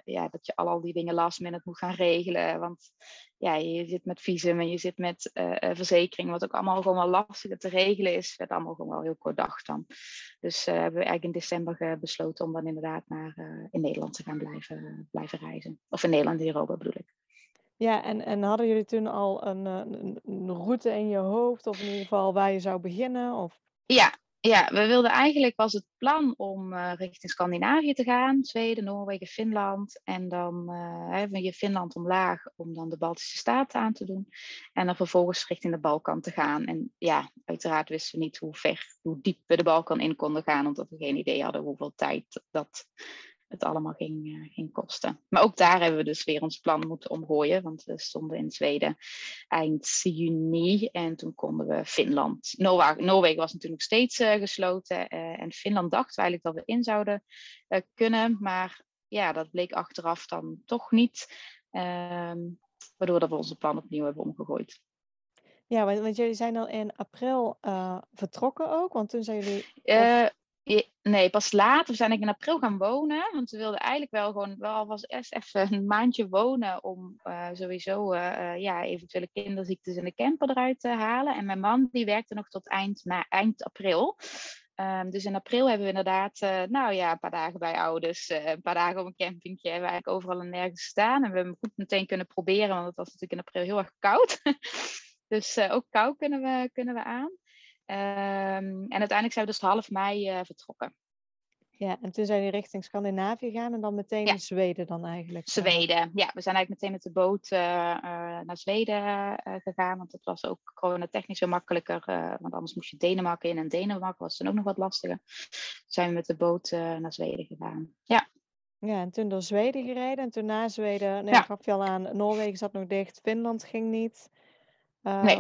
ja, dat je al, al die dingen last minute moet gaan regelen. Want ja, je zit met visum en je zit met verzekering, wat ook allemaal gewoon wel lastiger te regelen is, werd allemaal gewoon wel heel kort dag dan. Dus hebben we eigenlijk in december besloten om dan inderdaad naar in Nederland te gaan blijven, blijven reizen. Of in Nederland en Europa bedoel ik. Ja, en, en hadden jullie toen al een, een, een, route in je hoofd, of in ieder geval waar je zou beginnen? Of? Ja, ja, we wilden eigenlijk, was het plan om uh, richting Scandinavië te gaan. Zweden, Noorwegen, Finland. En dan uh, we Finland omlaag om dan de Baltische Staten aan te doen. En dan vervolgens richting de Balkan te gaan. En ja, uiteraard wisten we niet hoe ver, hoe diep we de Balkan in konden gaan. Omdat we geen idee hadden hoeveel tijd dat het allemaal ging, uh, ging kosten. Maar ook daar hebben we dus weer ons plan moeten omgooien. Want we stonden in Zweden eind juni en toen konden we Finland. Noorwegen, Noorwegen was natuurlijk steeds uh, gesloten. Uh, en Finland dachten we eigenlijk dat we in zouden kunnen. Maar ja, dat bleek achteraf dan toch niet. Ehm, waardoor dat we onze plan opnieuw hebben omgegooid. Ja, want, want jullie zijn al in april vertrokken ook. Want toen zijn jullie... Nee, pas later. Zijn in april gaan wonen. Want we wilden eigenlijk wel gewoon wel eerst even een maandje wonen. Om uh, sowieso uh, ja, eventuele kinderziektes in de camper eruit te halen. En mijn man die werkte nog tot eind, eind april. Um, dus in april hebben we inderdaad, nou ja, een paar dagen bij ouders, een paar dagen op een campingje. Hebben we eigenlijk overal en nergens staan. En we hebben goed meteen kunnen proberen, want het was natuurlijk in april heel erg koud. dus ook kou kunnen we, kunnen we aan. Um, en uiteindelijk zijn we dus half mei uh, vertrokken. Ja, en toen zijn we richting Scandinavië gegaan en dan meteen ja. in Zweden dan eigenlijk. Zweden, ja. We zijn eigenlijk meteen met de boot uh, uh, naar Zweden gegaan, want dat was ook coronatechnisch veel makkelijker. want anders moest je Denemarken in en Denemarken was dan ook nog wat lastiger. Toen zijn we met de boot naar Zweden gegaan. Ja. Ja, en toen door Zweden gereden en toen na Zweden, nee, ja. gaf je al aan, Noorwegen zat nog dicht, Finland ging niet. Uh, nee.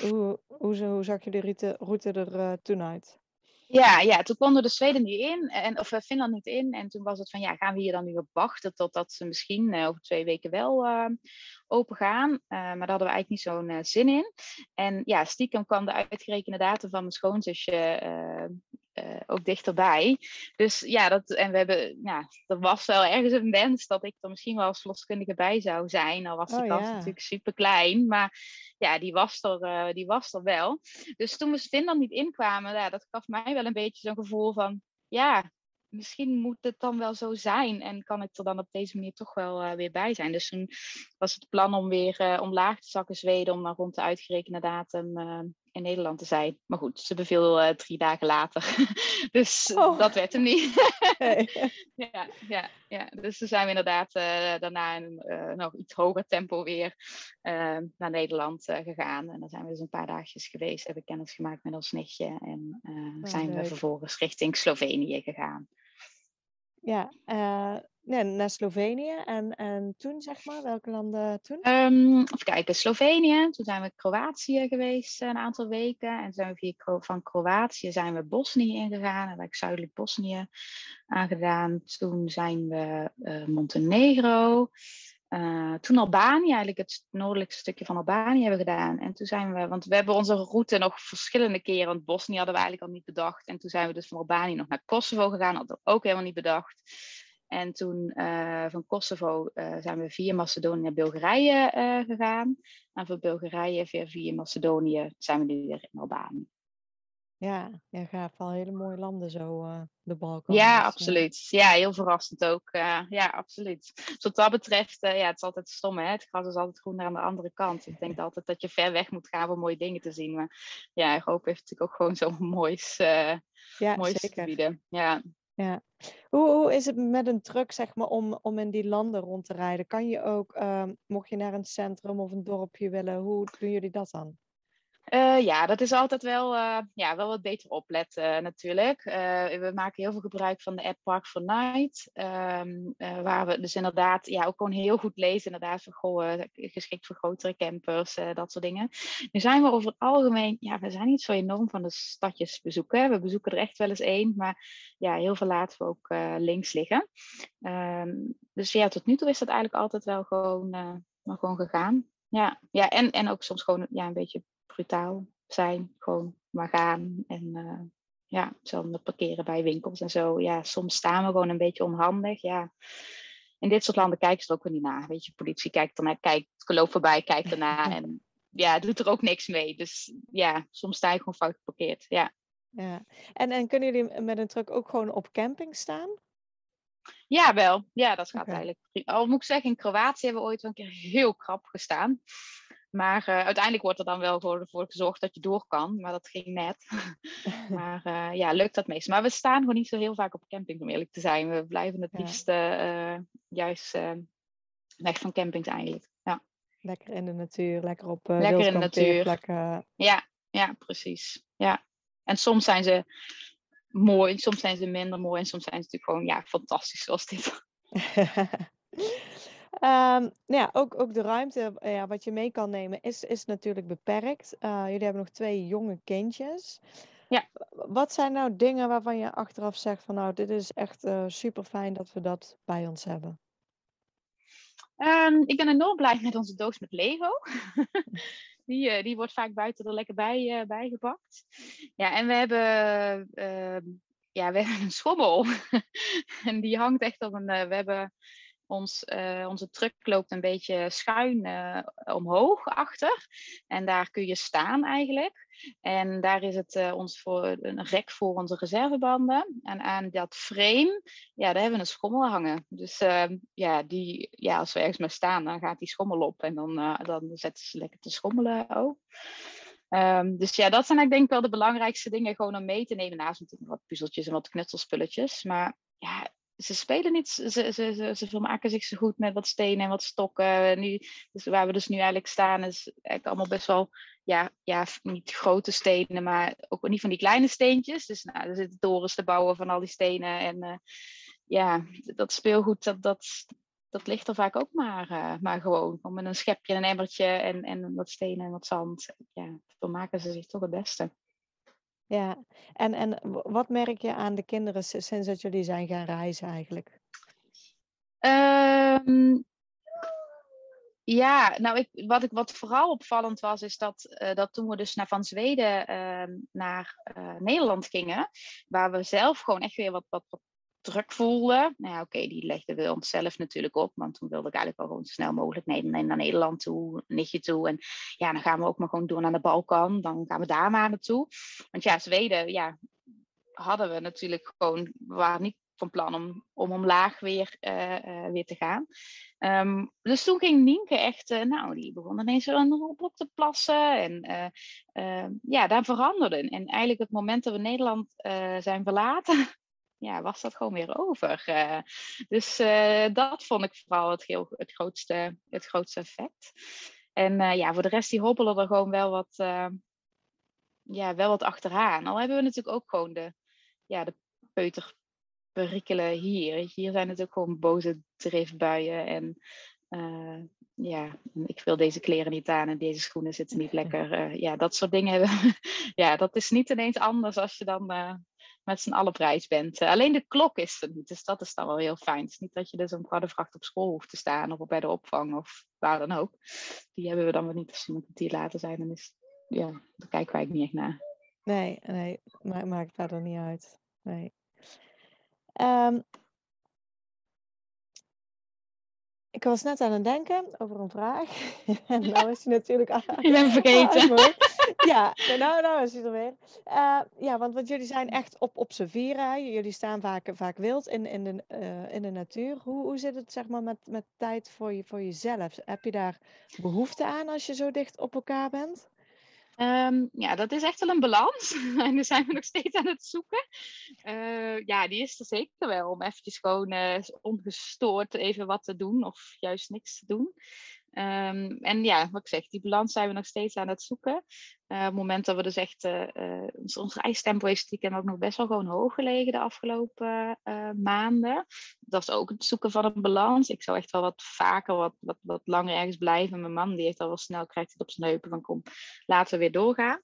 Hoe, hoe, hoe zag je de route, route er uh, toen uit? Ja, ja, toen konden de Zweden niet in, en, of uh, Finland niet in. En toen was het van, ja, gaan we hier dan nu op wachten totdat ze misschien over twee weken wel open gaan. maar daar hadden we eigenlijk niet zo'n zin in. En ja, stiekem kwam de uitgerekende datum van mijn schoonzusje uh, ook dichterbij. Dus ja, dat, en we hebben, ja, er was wel ergens een wens dat ik er misschien wel als verloskundige bij zou zijn. Al was die oh, kans ja. natuurlijk super klein, maar ja, die was, er, uh, die was er wel. Dus toen we Finland niet inkwamen, ja, dat gaf mij wel een beetje zo'n gevoel van, ja, misschien moet het dan wel zo zijn en kan ik er dan op deze manier toch wel uh, weer bij zijn. Dus toen was het plan om weer omlaag te zakken Zweden om dan rond de uitgerekende datum in Nederland te zijn. Maar goed, ze beviel drie dagen later. dus oh. dat werd hem niet. ja, ja, ja, dus toen zijn we inderdaad daarna in een nog iets hoger tempo weer naar Nederland gegaan. En dan zijn we dus een paar dagjes geweest, hebben kennis gemaakt met ons nichtje en oh, zijn leuk. we vervolgens richting Slovenië gegaan. ja, nee, naar Slovenië. En, en toen, zeg maar, welke landen toen? Um, even kijken, Slovenië. Toen zijn we Kroatië geweest een aantal weken. En zijn we via, van Kroatië zijn we Bosnië ingegaan. Hebben we zuidelijk Bosnië aangedaan. Toen zijn we uh, Montenegro. Uh, toen Albanië, eigenlijk het noordelijkste stukje van Albanië hebben gedaan. En toen zijn we, want we hebben onze route nog verschillende keren, want Bosnië hadden we eigenlijk al niet bedacht. En toen zijn we dus van Albanië nog naar Kosovo gegaan, hadden we ook helemaal niet bedacht. En toen uh, van Kosovo uh, zijn we via Macedonië naar Bulgarije gegaan. En van Bulgarije via, via Macedonië zijn we nu weer in Albanië. Ja, ja gaaf. Al hele mooie landen zo, de Balkan. Ja, dus, absoluut. Ja, heel verrassend ook. Ja, absoluut. Dus wat dat betreft, ja, het is altijd stom, hè. Het gras is altijd groener aan de andere kant. Ik denk altijd dat je ver weg moet gaan om mooie dingen te zien. Maar ja, Europa heeft natuurlijk ook gewoon zo'n moois, ja, moois zeker. te bieden. Ja. Ja. Hoe, hoe is het met een truck, zeg maar, om, om in die landen rond te rijden? Kan je ook, ehm, mocht je naar een centrum of een dorpje willen, hoe doen jullie dat dan? Uh, ja, dat is altijd wel, uh, ja, wel wat beter opletten natuurlijk. Uh, we maken heel veel gebruik van de app Park for Night. Um, waar we dus inderdaad ja, ook gewoon heel goed lezen. Inderdaad, voor, goh, geschikt voor grotere campers, dat soort dingen. Nu zijn we over het algemeen, ja, we zijn niet zo enorm van de stadjes bezoeken. We bezoeken er echt wel eens één, maar ja, heel veel laten we ook links liggen. Um, dus ja, tot nu toe is dat eigenlijk altijd wel gewoon, maar gewoon gegaan. Ja, ja en, en ook soms gewoon ja, een beetje brutaal zijn. Gewoon maar gaan. En uh, ja, zo parkeren bij winkels en zo. Ja, soms staan we gewoon een beetje onhandig. Ja. In dit soort landen kijken ze er ook weer niet naar. Weet je, politie kijkt ernaar, kijkt, geloof voorbij, kijkt ernaar. En ja, doet er ook niks mee. Dus ja, soms sta je gewoon fout geparkeerd. Ja. ja. En, en kunnen jullie met een truck ook gewoon op camping staan? Ja, wel. Ja, dat gaat okay. eigenlijk. Al moet ik zeggen, in Kroatië hebben we ooit wel een keer heel krap gestaan. Maar uh, uiteindelijk wordt er dan wel voor, voor gezorgd dat je door kan. Maar dat ging net. maar uh, ja, lukt dat meest. Maar we staan gewoon niet zo heel vaak op camping, om eerlijk te zijn. We blijven het liefst uh, juist weg van campings eigenlijk. Ja. Lekker in de natuur, lekker op Lekker in de natuur. Ja, ja, precies. Ja. En soms zijn ze mooi, soms zijn ze minder mooi. En soms zijn ze natuurlijk gewoon ja, fantastisch zoals dit. Um, nou ja, ook, ook de ruimte uh, ja, wat je mee kan nemen is, is natuurlijk beperkt. Uh, jullie hebben nog twee jonge kindjes. Ja. Wat zijn nou dingen waarvan je achteraf zegt van nou, dit is echt uh, super fijn dat we dat bij ons hebben? Um, ik ben enorm blij met onze doos met Lego. die, die wordt vaak buiten er lekker bij, bijgepakt. Ja, en we hebben ja, we hebben een schommel. en die hangt echt op een. we hebben ons, uh, onze truck loopt een beetje schuin uh, omhoog achter. En daar kun je staan eigenlijk. En daar is het uh, ons voor een rek voor onze reservebanden. En aan dat frame, ja, daar hebben we een schommel hangen. Dus ehm, ja, die, ja, als we ergens maar staan, dan gaat die schommel op. En dan, dan zetten ze lekker te schommelen ook. Um, dus ja, dat zijn ik denk wel de belangrijkste dingen gewoon om mee te nemen. Naast natuurlijk wat puzzeltjes en wat knutselspulletjes. Maar ja, ze spelen niet, ze, ze, ze, ze vermaken zich zo goed met wat stenen en wat stokken. Nu, dus waar we dus nu eigenlijk staan is eigenlijk allemaal best wel, ja, ja, niet grote stenen, maar ook niet van die kleine steentjes. Dus nou, er zitten torens te bouwen van al die stenen. En uh, ja, dat speelgoed, dat, dat, dat ligt er vaak ook maar, uh, maar gewoon. Met een schepje, een emmertje en, en wat stenen en wat zand. Ja, vermaken ze zich toch het beste. Ja, en, en wat merk je aan de kinderen sinds dat jullie zijn gaan reizen eigenlijk? Um, ja, nou, ik, wat, ik, wat vooral opvallend was, is dat, uh, dat toen we dus naar, van Zweden uh, naar uh, Nederland gingen, waar we zelf gewoon echt weer wat, wat druk voelde. Nou ja, oké, die legden we onszelf natuurlijk op. Want toen wilde ik eigenlijk wel gewoon zo snel mogelijk naar, Nederland toe, nichtje toe. En ja, dan gaan we ook maar gewoon door naar de Balkan. Dan gaan we daar maar naartoe. Want ja, Zweden, ja, hadden we natuurlijk gewoon, we waren niet van plan om, om omlaag weer, uh, uh, weer te gaan. Um, dus toen ging Nienke echt, uh, nou, die begon ineens een op te plassen. En ja, daar veranderde. En eigenlijk het moment dat we Nederland zijn verlaten, ja, was dat gewoon weer over. Uh, dus uh, dat vond ik vooral het, heel, het, grootste, het grootste effect. En uh, ja, voor de rest die hobbelen er gewoon wel wat, ja, wel wat achteraan. Al hebben we natuurlijk ook gewoon de, ja, de peuter prikkelen hier. Hier zijn het ook gewoon boze driftbuien en ja, ik wil deze kleren niet aan en deze schoenen zitten niet lekker. Ja, dat soort dingen. ja, dat is niet ineens anders als je dan met z'n allen prijs bent. alleen de klok is er niet, dus dat is dan wel heel fijn. Het is niet dat je dus om kwart vracht op school hoeft te staan of bij de opvang of waar dan ook. Die hebben we dan wel niet als ze een kwartier later zijn. Dan is, ja, daar kijken wij niet echt naar. Nee, nee, maakt, maakt daar dan niet uit. Nee. Um, ik was net aan het denken over een vraag. en nou is hij natuurlijk aan. Je bent vergeten. Ja, nou, nou is hij er weer. Uh, ja, want, want jullie zijn echt op observeren. Jullie staan vaak, vaak wild in, in, de, uh, in de natuur. Hoe, hoe zit het zeg maar, met, met tijd voor, je, voor jezelf? Heb je daar behoefte aan als je zo dicht op elkaar bent? Um, ja, dat is echt wel een balans. en daar zijn we nog steeds aan het zoeken. Uh, ja, die is er zeker wel. Om eventjes gewoon uh, ongestoord even wat te doen. Of juist niks te doen. Um, en ja, wat ik zeg, die balans zijn we nog steeds aan het zoeken. Het moment dat we dus echt, uh, uh, ons, ons reistempo is stiekem ook nog best wel gewoon hoog gelegen de afgelopen maanden. Dat is ook het zoeken van een balans. Ik zou echt wel wat vaker, wat, wat, wat langer ergens blijven. Mijn man die heeft al wel snel, krijgt het op zijn heupen van kom, laten we weer doorgaan.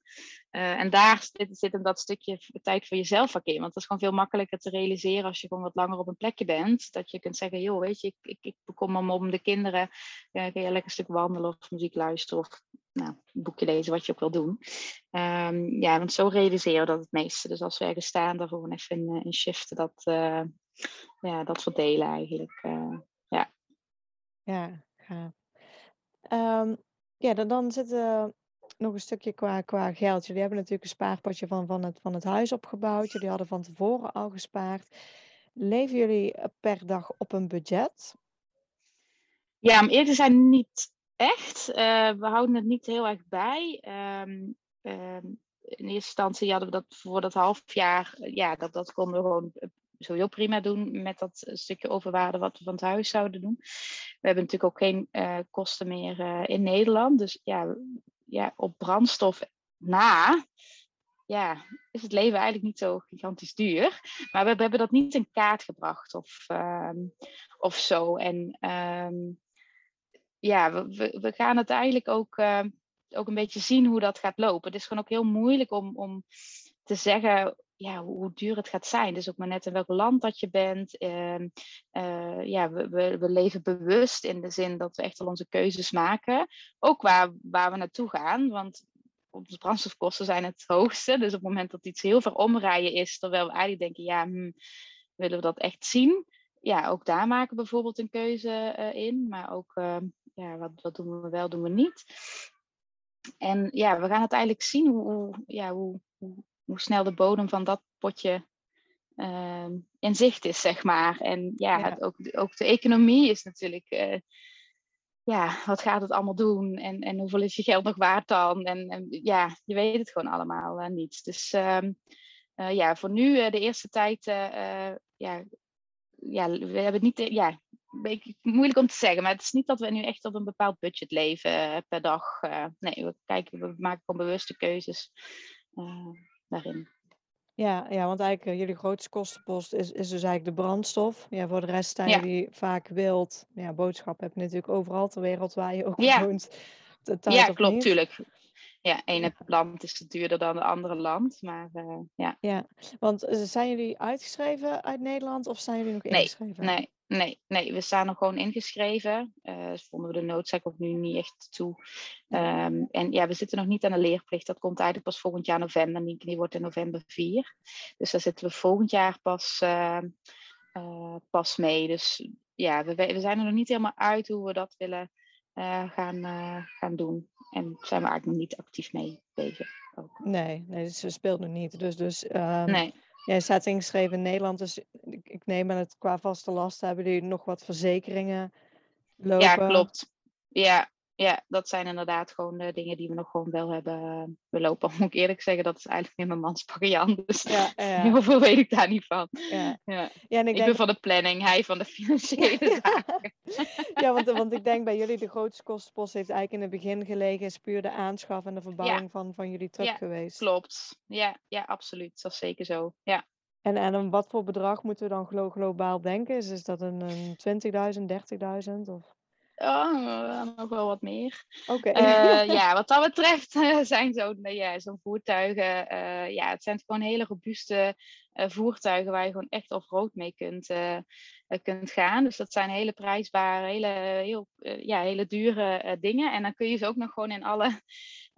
en daar zit, zit dat stukje tijd voor jezelf vaak in. Want dat is gewoon veel makkelijker te realiseren als je gewoon wat langer op een plekje bent. Dat je kunt zeggen, joh, weet je, ik, ik, ik bekom me om de kinderen. kun je lekker een stuk wandelen of muziek luisteren of nou, een boekje lezen, wat je ook wil doen. Um, ja, want zo realiseren we dat het meeste. Dus als we ergens staan, dan gewoon even in, in shiften, dat, uh, ja, dat verdelen eigenlijk. Uh, ja. Ja, gaaf. Um, ja, dan, dan zit er nog een stukje qua, qua geld. Jullie hebben natuurlijk een spaarpotje van, van, het, van het huis opgebouwd. Jullie hadden van tevoren al gespaard. Leven jullie per dag op een budget? Ja, om eerder te zijn niet echt. Uh, we houden het niet heel erg bij. Um, in eerste instantie hadden we dat voor dat half jaar, ja, dat, dat konden we gewoon sowieso prima doen met dat stukje overwaarde wat we van het huis zouden doen. We hebben natuurlijk ook geen kosten meer in Nederland. Dus ja, ja, op brandstof na ja, is het leven eigenlijk niet zo gigantisch duur. Maar we, hebben dat niet in kaart gebracht of, um, of zo. En ja, we, we gaan het eigenlijk ook, uh, ook een beetje zien hoe dat gaat lopen. Het is gewoon ook heel moeilijk om, om te zeggen ja, hoe, duur het gaat zijn. Dus ook maar net in welk land dat je bent. Uh, uh, ja, we, we, we, leven bewust in de zin dat we echt al onze keuzes maken. Ook waar, waar we naartoe gaan. Want onze brandstofkosten zijn het hoogste. Dus op het moment dat iets heel ver omrijden is, terwijl we eigenlijk denken, ja, hm, willen we dat echt zien? Ja, ook daar maken we bijvoorbeeld een keuze uh, in. Maar ook ehm, ja, wat, wat doen we wel, doen we niet. En ja, we gaan het eigenlijk zien hoe, hoe ja, hoe, hoe, hoe, snel de bodem van dat potje uh, in zicht is, zeg maar. En ja, ja. Het, ook, ook de economie is natuurlijk, uh, ja, wat gaat het allemaal doen? En, en hoeveel is je geld nog waard dan? En, en ja, je weet het gewoon allemaal uh, niet. Dus uh, ja, voor nu de eerste tijd, ja, ja, we hebben niet, ja, beetje moeilijk om te zeggen, maar het is niet dat we nu echt op een bepaald budget leven uh, per dag. Uh, nee, we kijken, we maken gewoon bewuste keuzes uh, daarin. Ja, ja, want eigenlijk jullie grootste kostenpost is, is dus eigenlijk de brandstof. Ja, voor de rest zijn ja. jullie vaak wild. Ja, boodschap heb je natuurlijk overal ter wereld waar je ook ja. woont. Ja, klopt, tuurlijk ja, ene land is duurder dan het andere land. Maar uh, ja. Ja, want zijn jullie uitgeschreven uit Nederland of zijn jullie nog ingeschreven? Nee, nee, nee. we staan nog gewoon ingeschreven. Uh, dus vonden we de noodzaak ook nu niet echt toe. Um, en ja, we zitten nog niet aan de leerplicht. Dat komt eigenlijk pas volgend jaar november. Die, die wordt in november 4. Dus daar zitten we volgend jaar pas, uh, pas mee. Dus ja, we, we zijn er nog niet helemaal uit hoe we dat willen gaan, gaan doen. En zijn we eigenlijk nog niet actief mee bezig. Ook. Nee, nee, dus ze speelt nog niet. Dus, dus um, nee. jij staat ingeschreven in Nederland, dus ik, ik neem aan het qua vaste lasten hebben jullie nog wat verzekeringen lopen. Ja, klopt. Ja, ja, dat zijn inderdaad gewoon de dingen die we nog gewoon wel hebben belopen. Moet ik eerlijk zeggen, dat is eigenlijk meer mijn mans Jan. Dus ja, ja. heel veel weet ik daar niet van. Ja. Ja. Ja, en ik, ik denk... ben van de planning, hij van de financiële zaken. ja, want, want ik denk bij jullie de grootste kostenpost heeft eigenlijk in het begin gelegen, is puur de aanschaf en de verbouwing van, van jullie truck ja, geweest. Klopt, ja, ja, absoluut. Dat is zeker zo. Ja. En, en om wat voor bedrag moeten we dan globaal denken? Is, is dat een, een 20.000, 30.000? Of? Oh, nog wel wat meer. Oké. Eh, ja, wat dat betreft zijn zo'n ja, zo'n voertuigen, ja, het zijn gewoon hele robuuste voertuigen waar je gewoon echt off-road mee kunt, kunt gaan. Dus dat zijn hele prijsbare, hele, heel, ja, hele dure dingen. En dan kun je ze ook nog gewoon in alle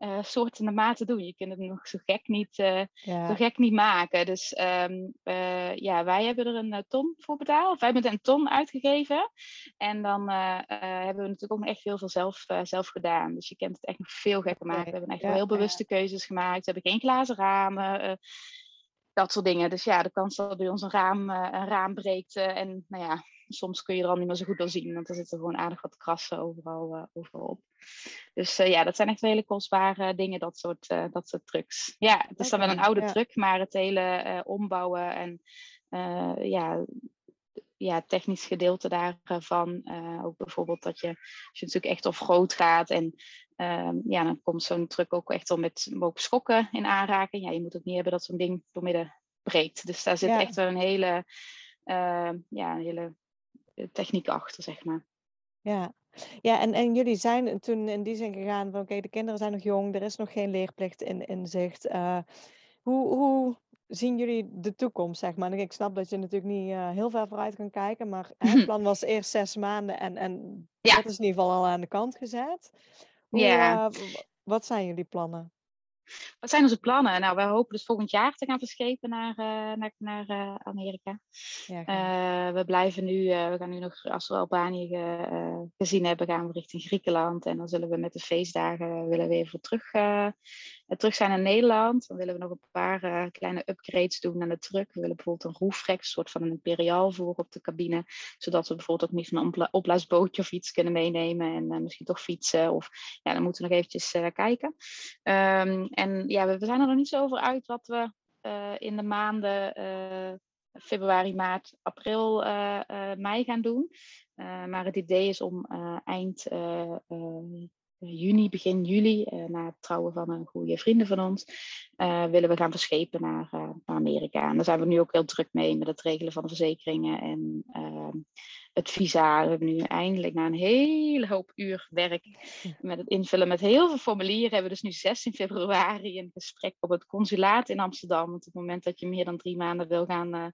uh, soorten de maten doen. Je kunt het nog zo gek niet, uh, zo gek niet maken. Dus um, uh, ja, wij hebben er een ton voor betaald. Wij hebben een ton uitgegeven. En dan hebben we natuurlijk ook nog echt heel veel zelf, zelf gedaan. Dus je kunt het echt nog veel gekker maken. We hebben echt heel bewuste keuzes gemaakt. We hebben geen glazen ramen. dat soort dingen. Dus ja, de kans dat bij ons een raam, een raam breekt. en nou ja, soms kun je er al niet meer zo goed door zien. Want er zitten gewoon aardig wat krassen overal, overal op. Dus uh, ja, dat zijn echt hele kostbare dingen, dat soort, uh, dat soort trucks. Ja, het is dan wel een oude ja. truck, maar het hele uh, ombouwen en ja, ja, technisch gedeelte daarvan. ook bijvoorbeeld dat je, als je natuurlijk echt op groot gaat en ehm, ja, dan komt zo'n truck ook echt al met mogen schokken in aanraking. Ja, je moet ook niet hebben dat zo'n ding doormidden breekt. Dus daar zit ja. echt wel een hele, ja, een hele techniek achter, zeg maar. Ja, ja, en, en jullie zijn toen in die zin gegaan van oké, de kinderen zijn nog jong, er is nog geen leerplicht in, in zicht. Uh, hoe, hoe zien jullie de toekomst, zeg maar? Ik snap dat je natuurlijk niet uh, heel ver vooruit kan kijken, maar het plan was eerst zes maanden en, en ja. dat is in ieder geval al aan de kant gezet. Hoe, Ja. uh, wat zijn jullie plannen? Wat zijn onze plannen? Nou, we hopen dus volgend jaar te gaan verschepen naar, uh, naar, naar uh, Amerika. Ja, Uh, we blijven nu, we gaan nu nog, als we Albanië ge, gezien hebben, gaan we richting Griekenland. En dan zullen we met de feestdagen willen we even terug, terug zijn naar Nederland. Dan willen we nog een paar kleine upgrades doen aan de truck. We willen bijvoorbeeld een roofrack, een soort van een imperiaal voeren op de cabine. Zodat we bijvoorbeeld ook niet een opbla opblaasbootje of iets kunnen meenemen. En misschien toch fietsen. Of ja, dan moeten we nog eventjes kijken. Um, en ja, we, we, zijn er nog niet zo over uit wat we uh, in de maanden uh, februari, maart, april, uh, mei gaan doen. maar het idee is om eind juni, begin juli, na het trouwen van een goede vrienden van ons, willen we gaan verschepen naar, naar Amerika. En daar zijn we nu ook heel druk mee met het regelen van de verzekeringen en ehm, het visa. We hebben nu eindelijk na een hele hoop uur werk met het invullen met heel veel formulieren, hebben we dus nu 16 februari een gesprek op het consulaat in Amsterdam. Want op het moment dat je meer dan drie maanden wil gaan,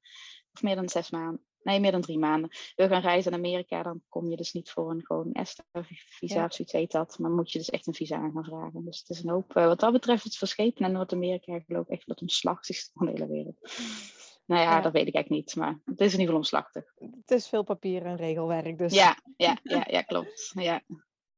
of meer dan zes maanden, nee, meer dan drie maanden, wil gaan reizen naar Amerika, dan kom je dus niet voor een gewoon ESTA-visa ja. of zoiets heet dat. Maar moet je dus echt een visa aan gaan vragen. Dus het is een hoop, uh, wat dat betreft, het verschepen naar Noord-Amerika, geloof ik echt het omslachtigste van de hele wereld. Nou ja, ja, dat weet ik eigenlijk niet, maar het is in ieder geval omslachtig. Het is veel papier en regelwerk, dus. Ja, ja, ja, ja klopt. Ja,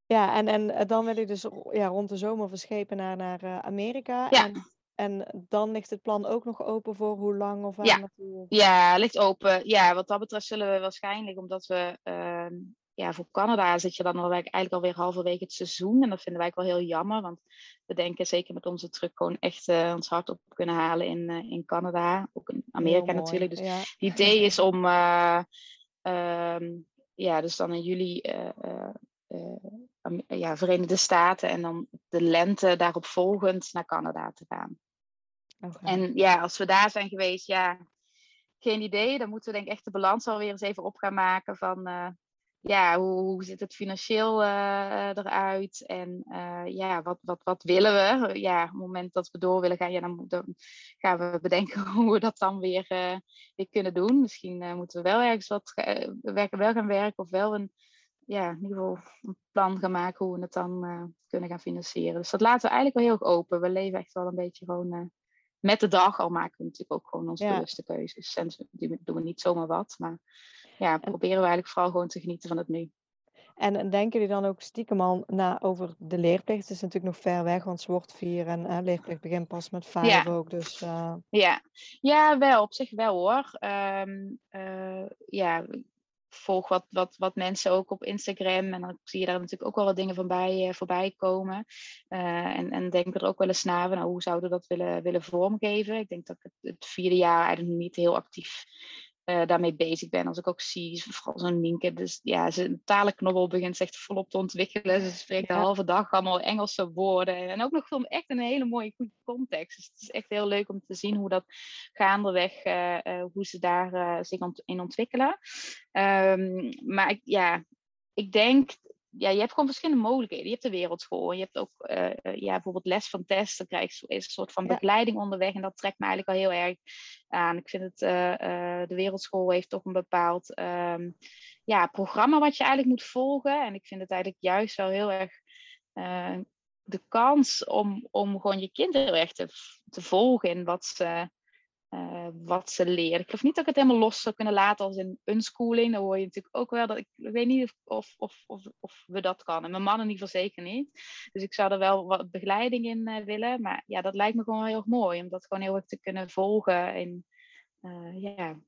ja en, en dan wil je dus ja, rond de zomer verschepen naar, naar uh, Amerika. Ja. En, en dan ligt het plan ook nog open voor hoe lang of waar ja. naartoe? Ja, ligt open. Ja, wat dat betreft zullen we waarschijnlijk, omdat we uh, ja, voor Canada zit je dan al eigenlijk alweer halverwege het seizoen. En dat vinden wij ook wel heel jammer. Want we denken zeker met onze truck gewoon echt uh, ons hart op kunnen halen in, uh, in Canada. Ook in Amerika natuurlijk. Dus ja. het idee is om uh, ja, dus dan in juli ja, Verenigde Staten en dan de lente daarop volgend naar Canada te gaan. En ja, als we daar zijn geweest, ja, geen idee. Dan moeten we denk ik echt de balans alweer eens even op gaan maken van ja, hoe, hoe zit het financieel uh, eruit? En uh, ja, wat, wat, wat willen we? Ja, op het moment dat we door willen gaan, ja, dan, gaan we bedenken hoe we dat dan weer, kunnen doen. Misschien moeten we wel ergens wat werken, wel gaan werken of wel een, ja, in ieder geval een plan gaan maken hoe we het dan kunnen gaan financieren. Dus dat laten we eigenlijk wel heel open. We leven echt wel een beetje gewoon met de dag, al maken we natuurlijk ook gewoon onze ja. bewuste keuzes. En doen we niet zomaar wat, maar ja, proberen we eigenlijk vooral gewoon te genieten van het nu. En denken jullie dan ook stiekem al na over de leerplicht? Het is natuurlijk nog ver weg, want ze wordt vier en uh, leerplicht begint pas met vijf ja. ook. Dus, uh... ja. ja, wel, op zich wel hoor. Um, uh, ja, volg wat, wat, wat mensen ook op Instagram. En dan zie je daar natuurlijk ook wel wat dingen van bij, voorbij komen. en, en denk er ook wel eens naar, nou, hoe zouden we dat willen, willen vormgeven? Ik denk dat ik het, het vierde jaar eigenlijk niet heel actief uh, daarmee bezig ben. Als ik ook zie, vooral zo'n Nienke, dus ja, zijn talenknobbel begint zich volop te ontwikkelen. Ze spreekt de halve dag allemaal Engelse woorden. En ook nog gewoon echt een hele mooie, goede context. Dus het is echt heel leuk om te zien hoe dat gaandeweg, uh, uh, hoe ze daar zich ont in ontwikkelen. Um, maar ik, ja, ik denk ja, je hebt gewoon verschillende mogelijkheden. Je hebt de wereldschool. Je hebt ook uh, ja, bijvoorbeeld les van testen. Dan krijg je een soort van begeleiding onderweg. En dat trekt me eigenlijk al heel erg aan. Ik vind het, uh, uh, de wereldschool heeft toch een bepaald um, ja, programma wat je eigenlijk moet volgen. En ik vind het eigenlijk juist wel heel erg de kans om, om gewoon je kinderen echt te, te volgen in wat ze uh, wat ze leren. Ik geloof niet dat ik het helemaal los zou kunnen laten als in unschooling. Dan hoor je natuurlijk ook wel dat ik, ik weet niet of, of, of, of, we dat kan. En mijn man in ieder geval zeker niet. Dus ik zou er wel wat begeleiding in uh, willen. Maar ja, dat lijkt me gewoon heel erg mooi. Om dat gewoon heel erg te kunnen volgen. En uh, ja,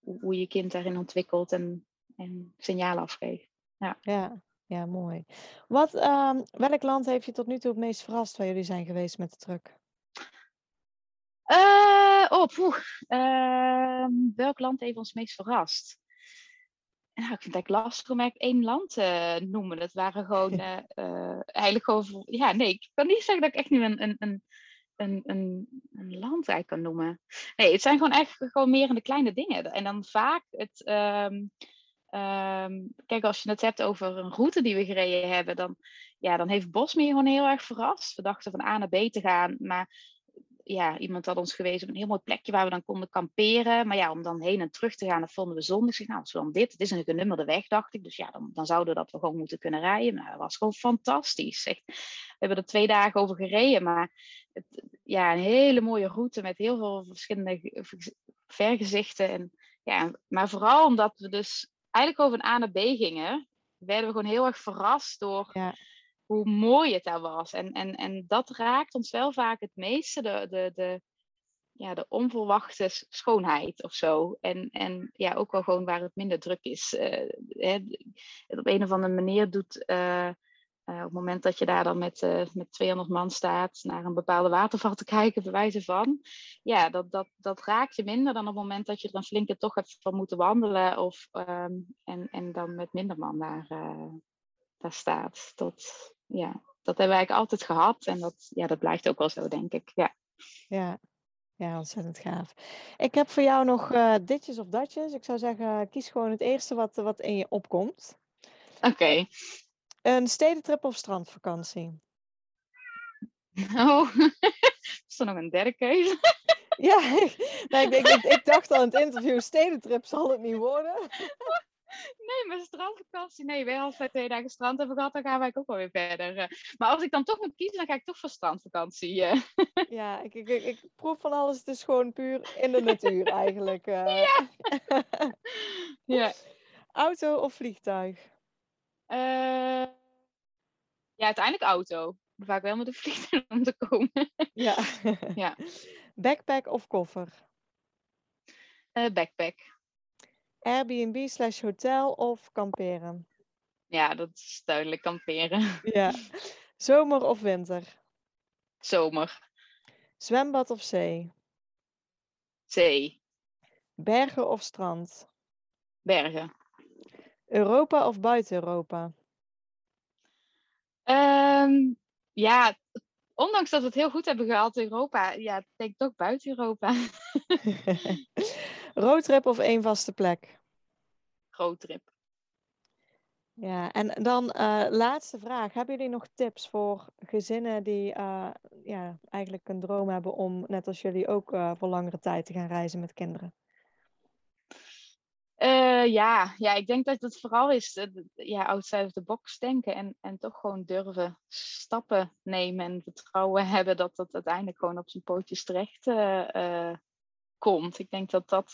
hoe je kind daarin ontwikkelt en, en signalen afgeeft. Ja. ja. Ja, mooi. Wat, um, welk land heeft je tot nu toe het meest verrast waar jullie zijn geweest met de truck? Uh, oh, poeh. Uh, welk land heeft ons meest verrast? Nou, ik vind het eigenlijk lastig om eigenlijk één land te uh, noemen. Het waren gewoon uh, eigenlijk gewoon. Ja, nee, ik kan niet zeggen dat ik echt nu een, een, een, een, een, een land eigenlijk kan noemen. Nee, het zijn gewoon echt gewoon meer in de kleine dingen. En dan vaak het. Um, um, kijk, als je het hebt over een route die we gereden hebben, dan, ja, dan heeft Bosmeer gewoon heel erg verrast. We dachten van A naar B te gaan, maar ja, iemand had ons gewezen op een heel mooi plekje waar we dan konden kamperen. Maar ja, om dan heen en terug te gaan, dat vonden we zonde. Zeg, nou, als we dit, het is een genummerde weg, dacht ik. Dus ja, dan, dan zouden we dat we gewoon moeten kunnen rijden. Maar dat was gewoon fantastisch. We hebben er twee dagen over gereden, maar het, ja, een hele mooie route met heel veel verschillende vergezichten. En, ja, maar vooral omdat we dus eigenlijk over een A naar B gingen, werden we gewoon heel erg verrast door... Ja hoe mooi het daar was. En, en, en dat raakt ons wel vaak het meeste, de, de, de, ja, de onverwachte schoonheid of zo. En, en ja, ook wel gewoon waar het minder druk is. Uh, hè, op een of andere manier doet. Uh, uh, op het moment dat je daar dan met, met 200 man staat naar een bepaalde waterval te kijken, bij wijze van, ja, dat, dat, dat raakt je minder dan op het moment dat je er een flinke toch hebt van moeten wandelen of, um, en, en dan met minder man daar, daar staat. Dat, ja, dat hebben we eigenlijk altijd gehad. En dat, ja, dat blijft ook wel zo, denk ik. Ja. Ja. Ja, ontzettend gaaf. Ik heb voor jou nog uh, ditjes of datjes. Ik zou zeggen, kies gewoon het eerste wat, wat in je opkomt. Oké. Okay. Een stedentrip of strandvakantie? Oh, is er nog een derde keuze? ja, nee, ik, ik, ik, dacht al in het interview, stedentrip zal het niet worden. Nee, maar strandvakantie. Nee, wij altijd twee dagen strand hebben gehad, dan gaan wij ook wel weer verder. Eh. Maar als ik dan toch moet kiezen, dan ga ik toch voor strandvakantie. Eh. Ja, ik, ik, ik, proef van alles. Het is gewoon puur in de natuur eigenlijk. Eh. Ja. ja. Auto of vliegtuig? Uh, ja, uiteindelijk auto. Vaak wel met de vliegtuig om te komen. Ja. ja. Backpack of koffer? Uh, backpack. Airbnb slash hotel of kamperen? Ja, dat is duidelijk kamperen. Ja. Zomer of winter? Zomer. Zwembad of zee? Zee. Bergen of strand? Bergen. Europa of buiten Europa? Um, ja, ondanks dat we het heel goed hebben gehad in Europa, ja, ik denk toch buiten Europa. Roadtrip of één vaste plek? Roadtrip. Ja, en dan uh, laatste vraag. Hebben jullie nog tips voor gezinnen die uh, ja, eigenlijk een droom hebben om, net als jullie, ook uh, voor langere tijd te gaan reizen met kinderen? Ja, ja, ik denk dat het vooral is ja, outside of the box denken en, en toch gewoon durven stappen nemen en vertrouwen hebben dat dat uiteindelijk gewoon op zijn pootjes terecht komt. Ik denk dat dat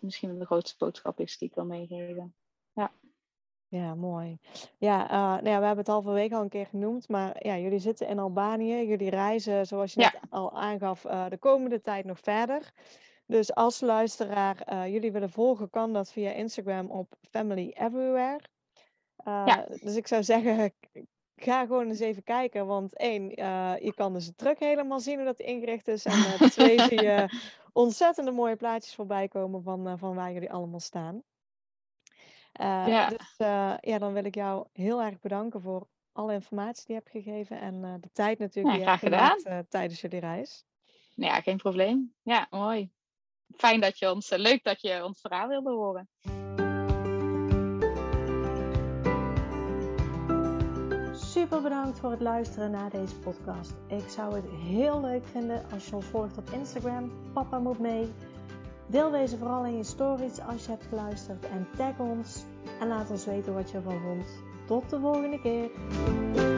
misschien wel de grootste boodschap is die ik wil meegeven. Ja. Ja, mooi. Ja, uh, nou ja, we hebben het al van week al een keer genoemd, maar ja, jullie zitten in Albanië. Jullie reizen, zoals je net al aangaf, uh, de komende tijd nog verder. Dus als luisteraar uh, jullie willen volgen, kan dat via Instagram op Family Everywhere. Ja. Dus ik zou zeggen, ga gewoon eens even kijken. Want één, uh, je kan dus de truck helemaal zien hoe dat ingericht is. En twee, zie je ontzettende mooie plaatjes voorbij komen van, van waar jullie allemaal staan. ja. Dus ja, dan wil ik jou heel erg bedanken voor alle informatie die je hebt gegeven en de tijd natuurlijk ja, die je hebt gedaan tijdens jullie reis. Ja, geen probleem. Ja, mooi. Fijn dat je ons, leuk dat je ons verhaal wilde horen. Super bedankt voor het luisteren naar deze podcast. Ik zou het heel leuk vinden als je ons volgt op Instagram. Papa moet mee. Deel deze vooral in je stories als je hebt geluisterd en tag ons en laat ons weten wat je ervan vond. Tot de volgende keer.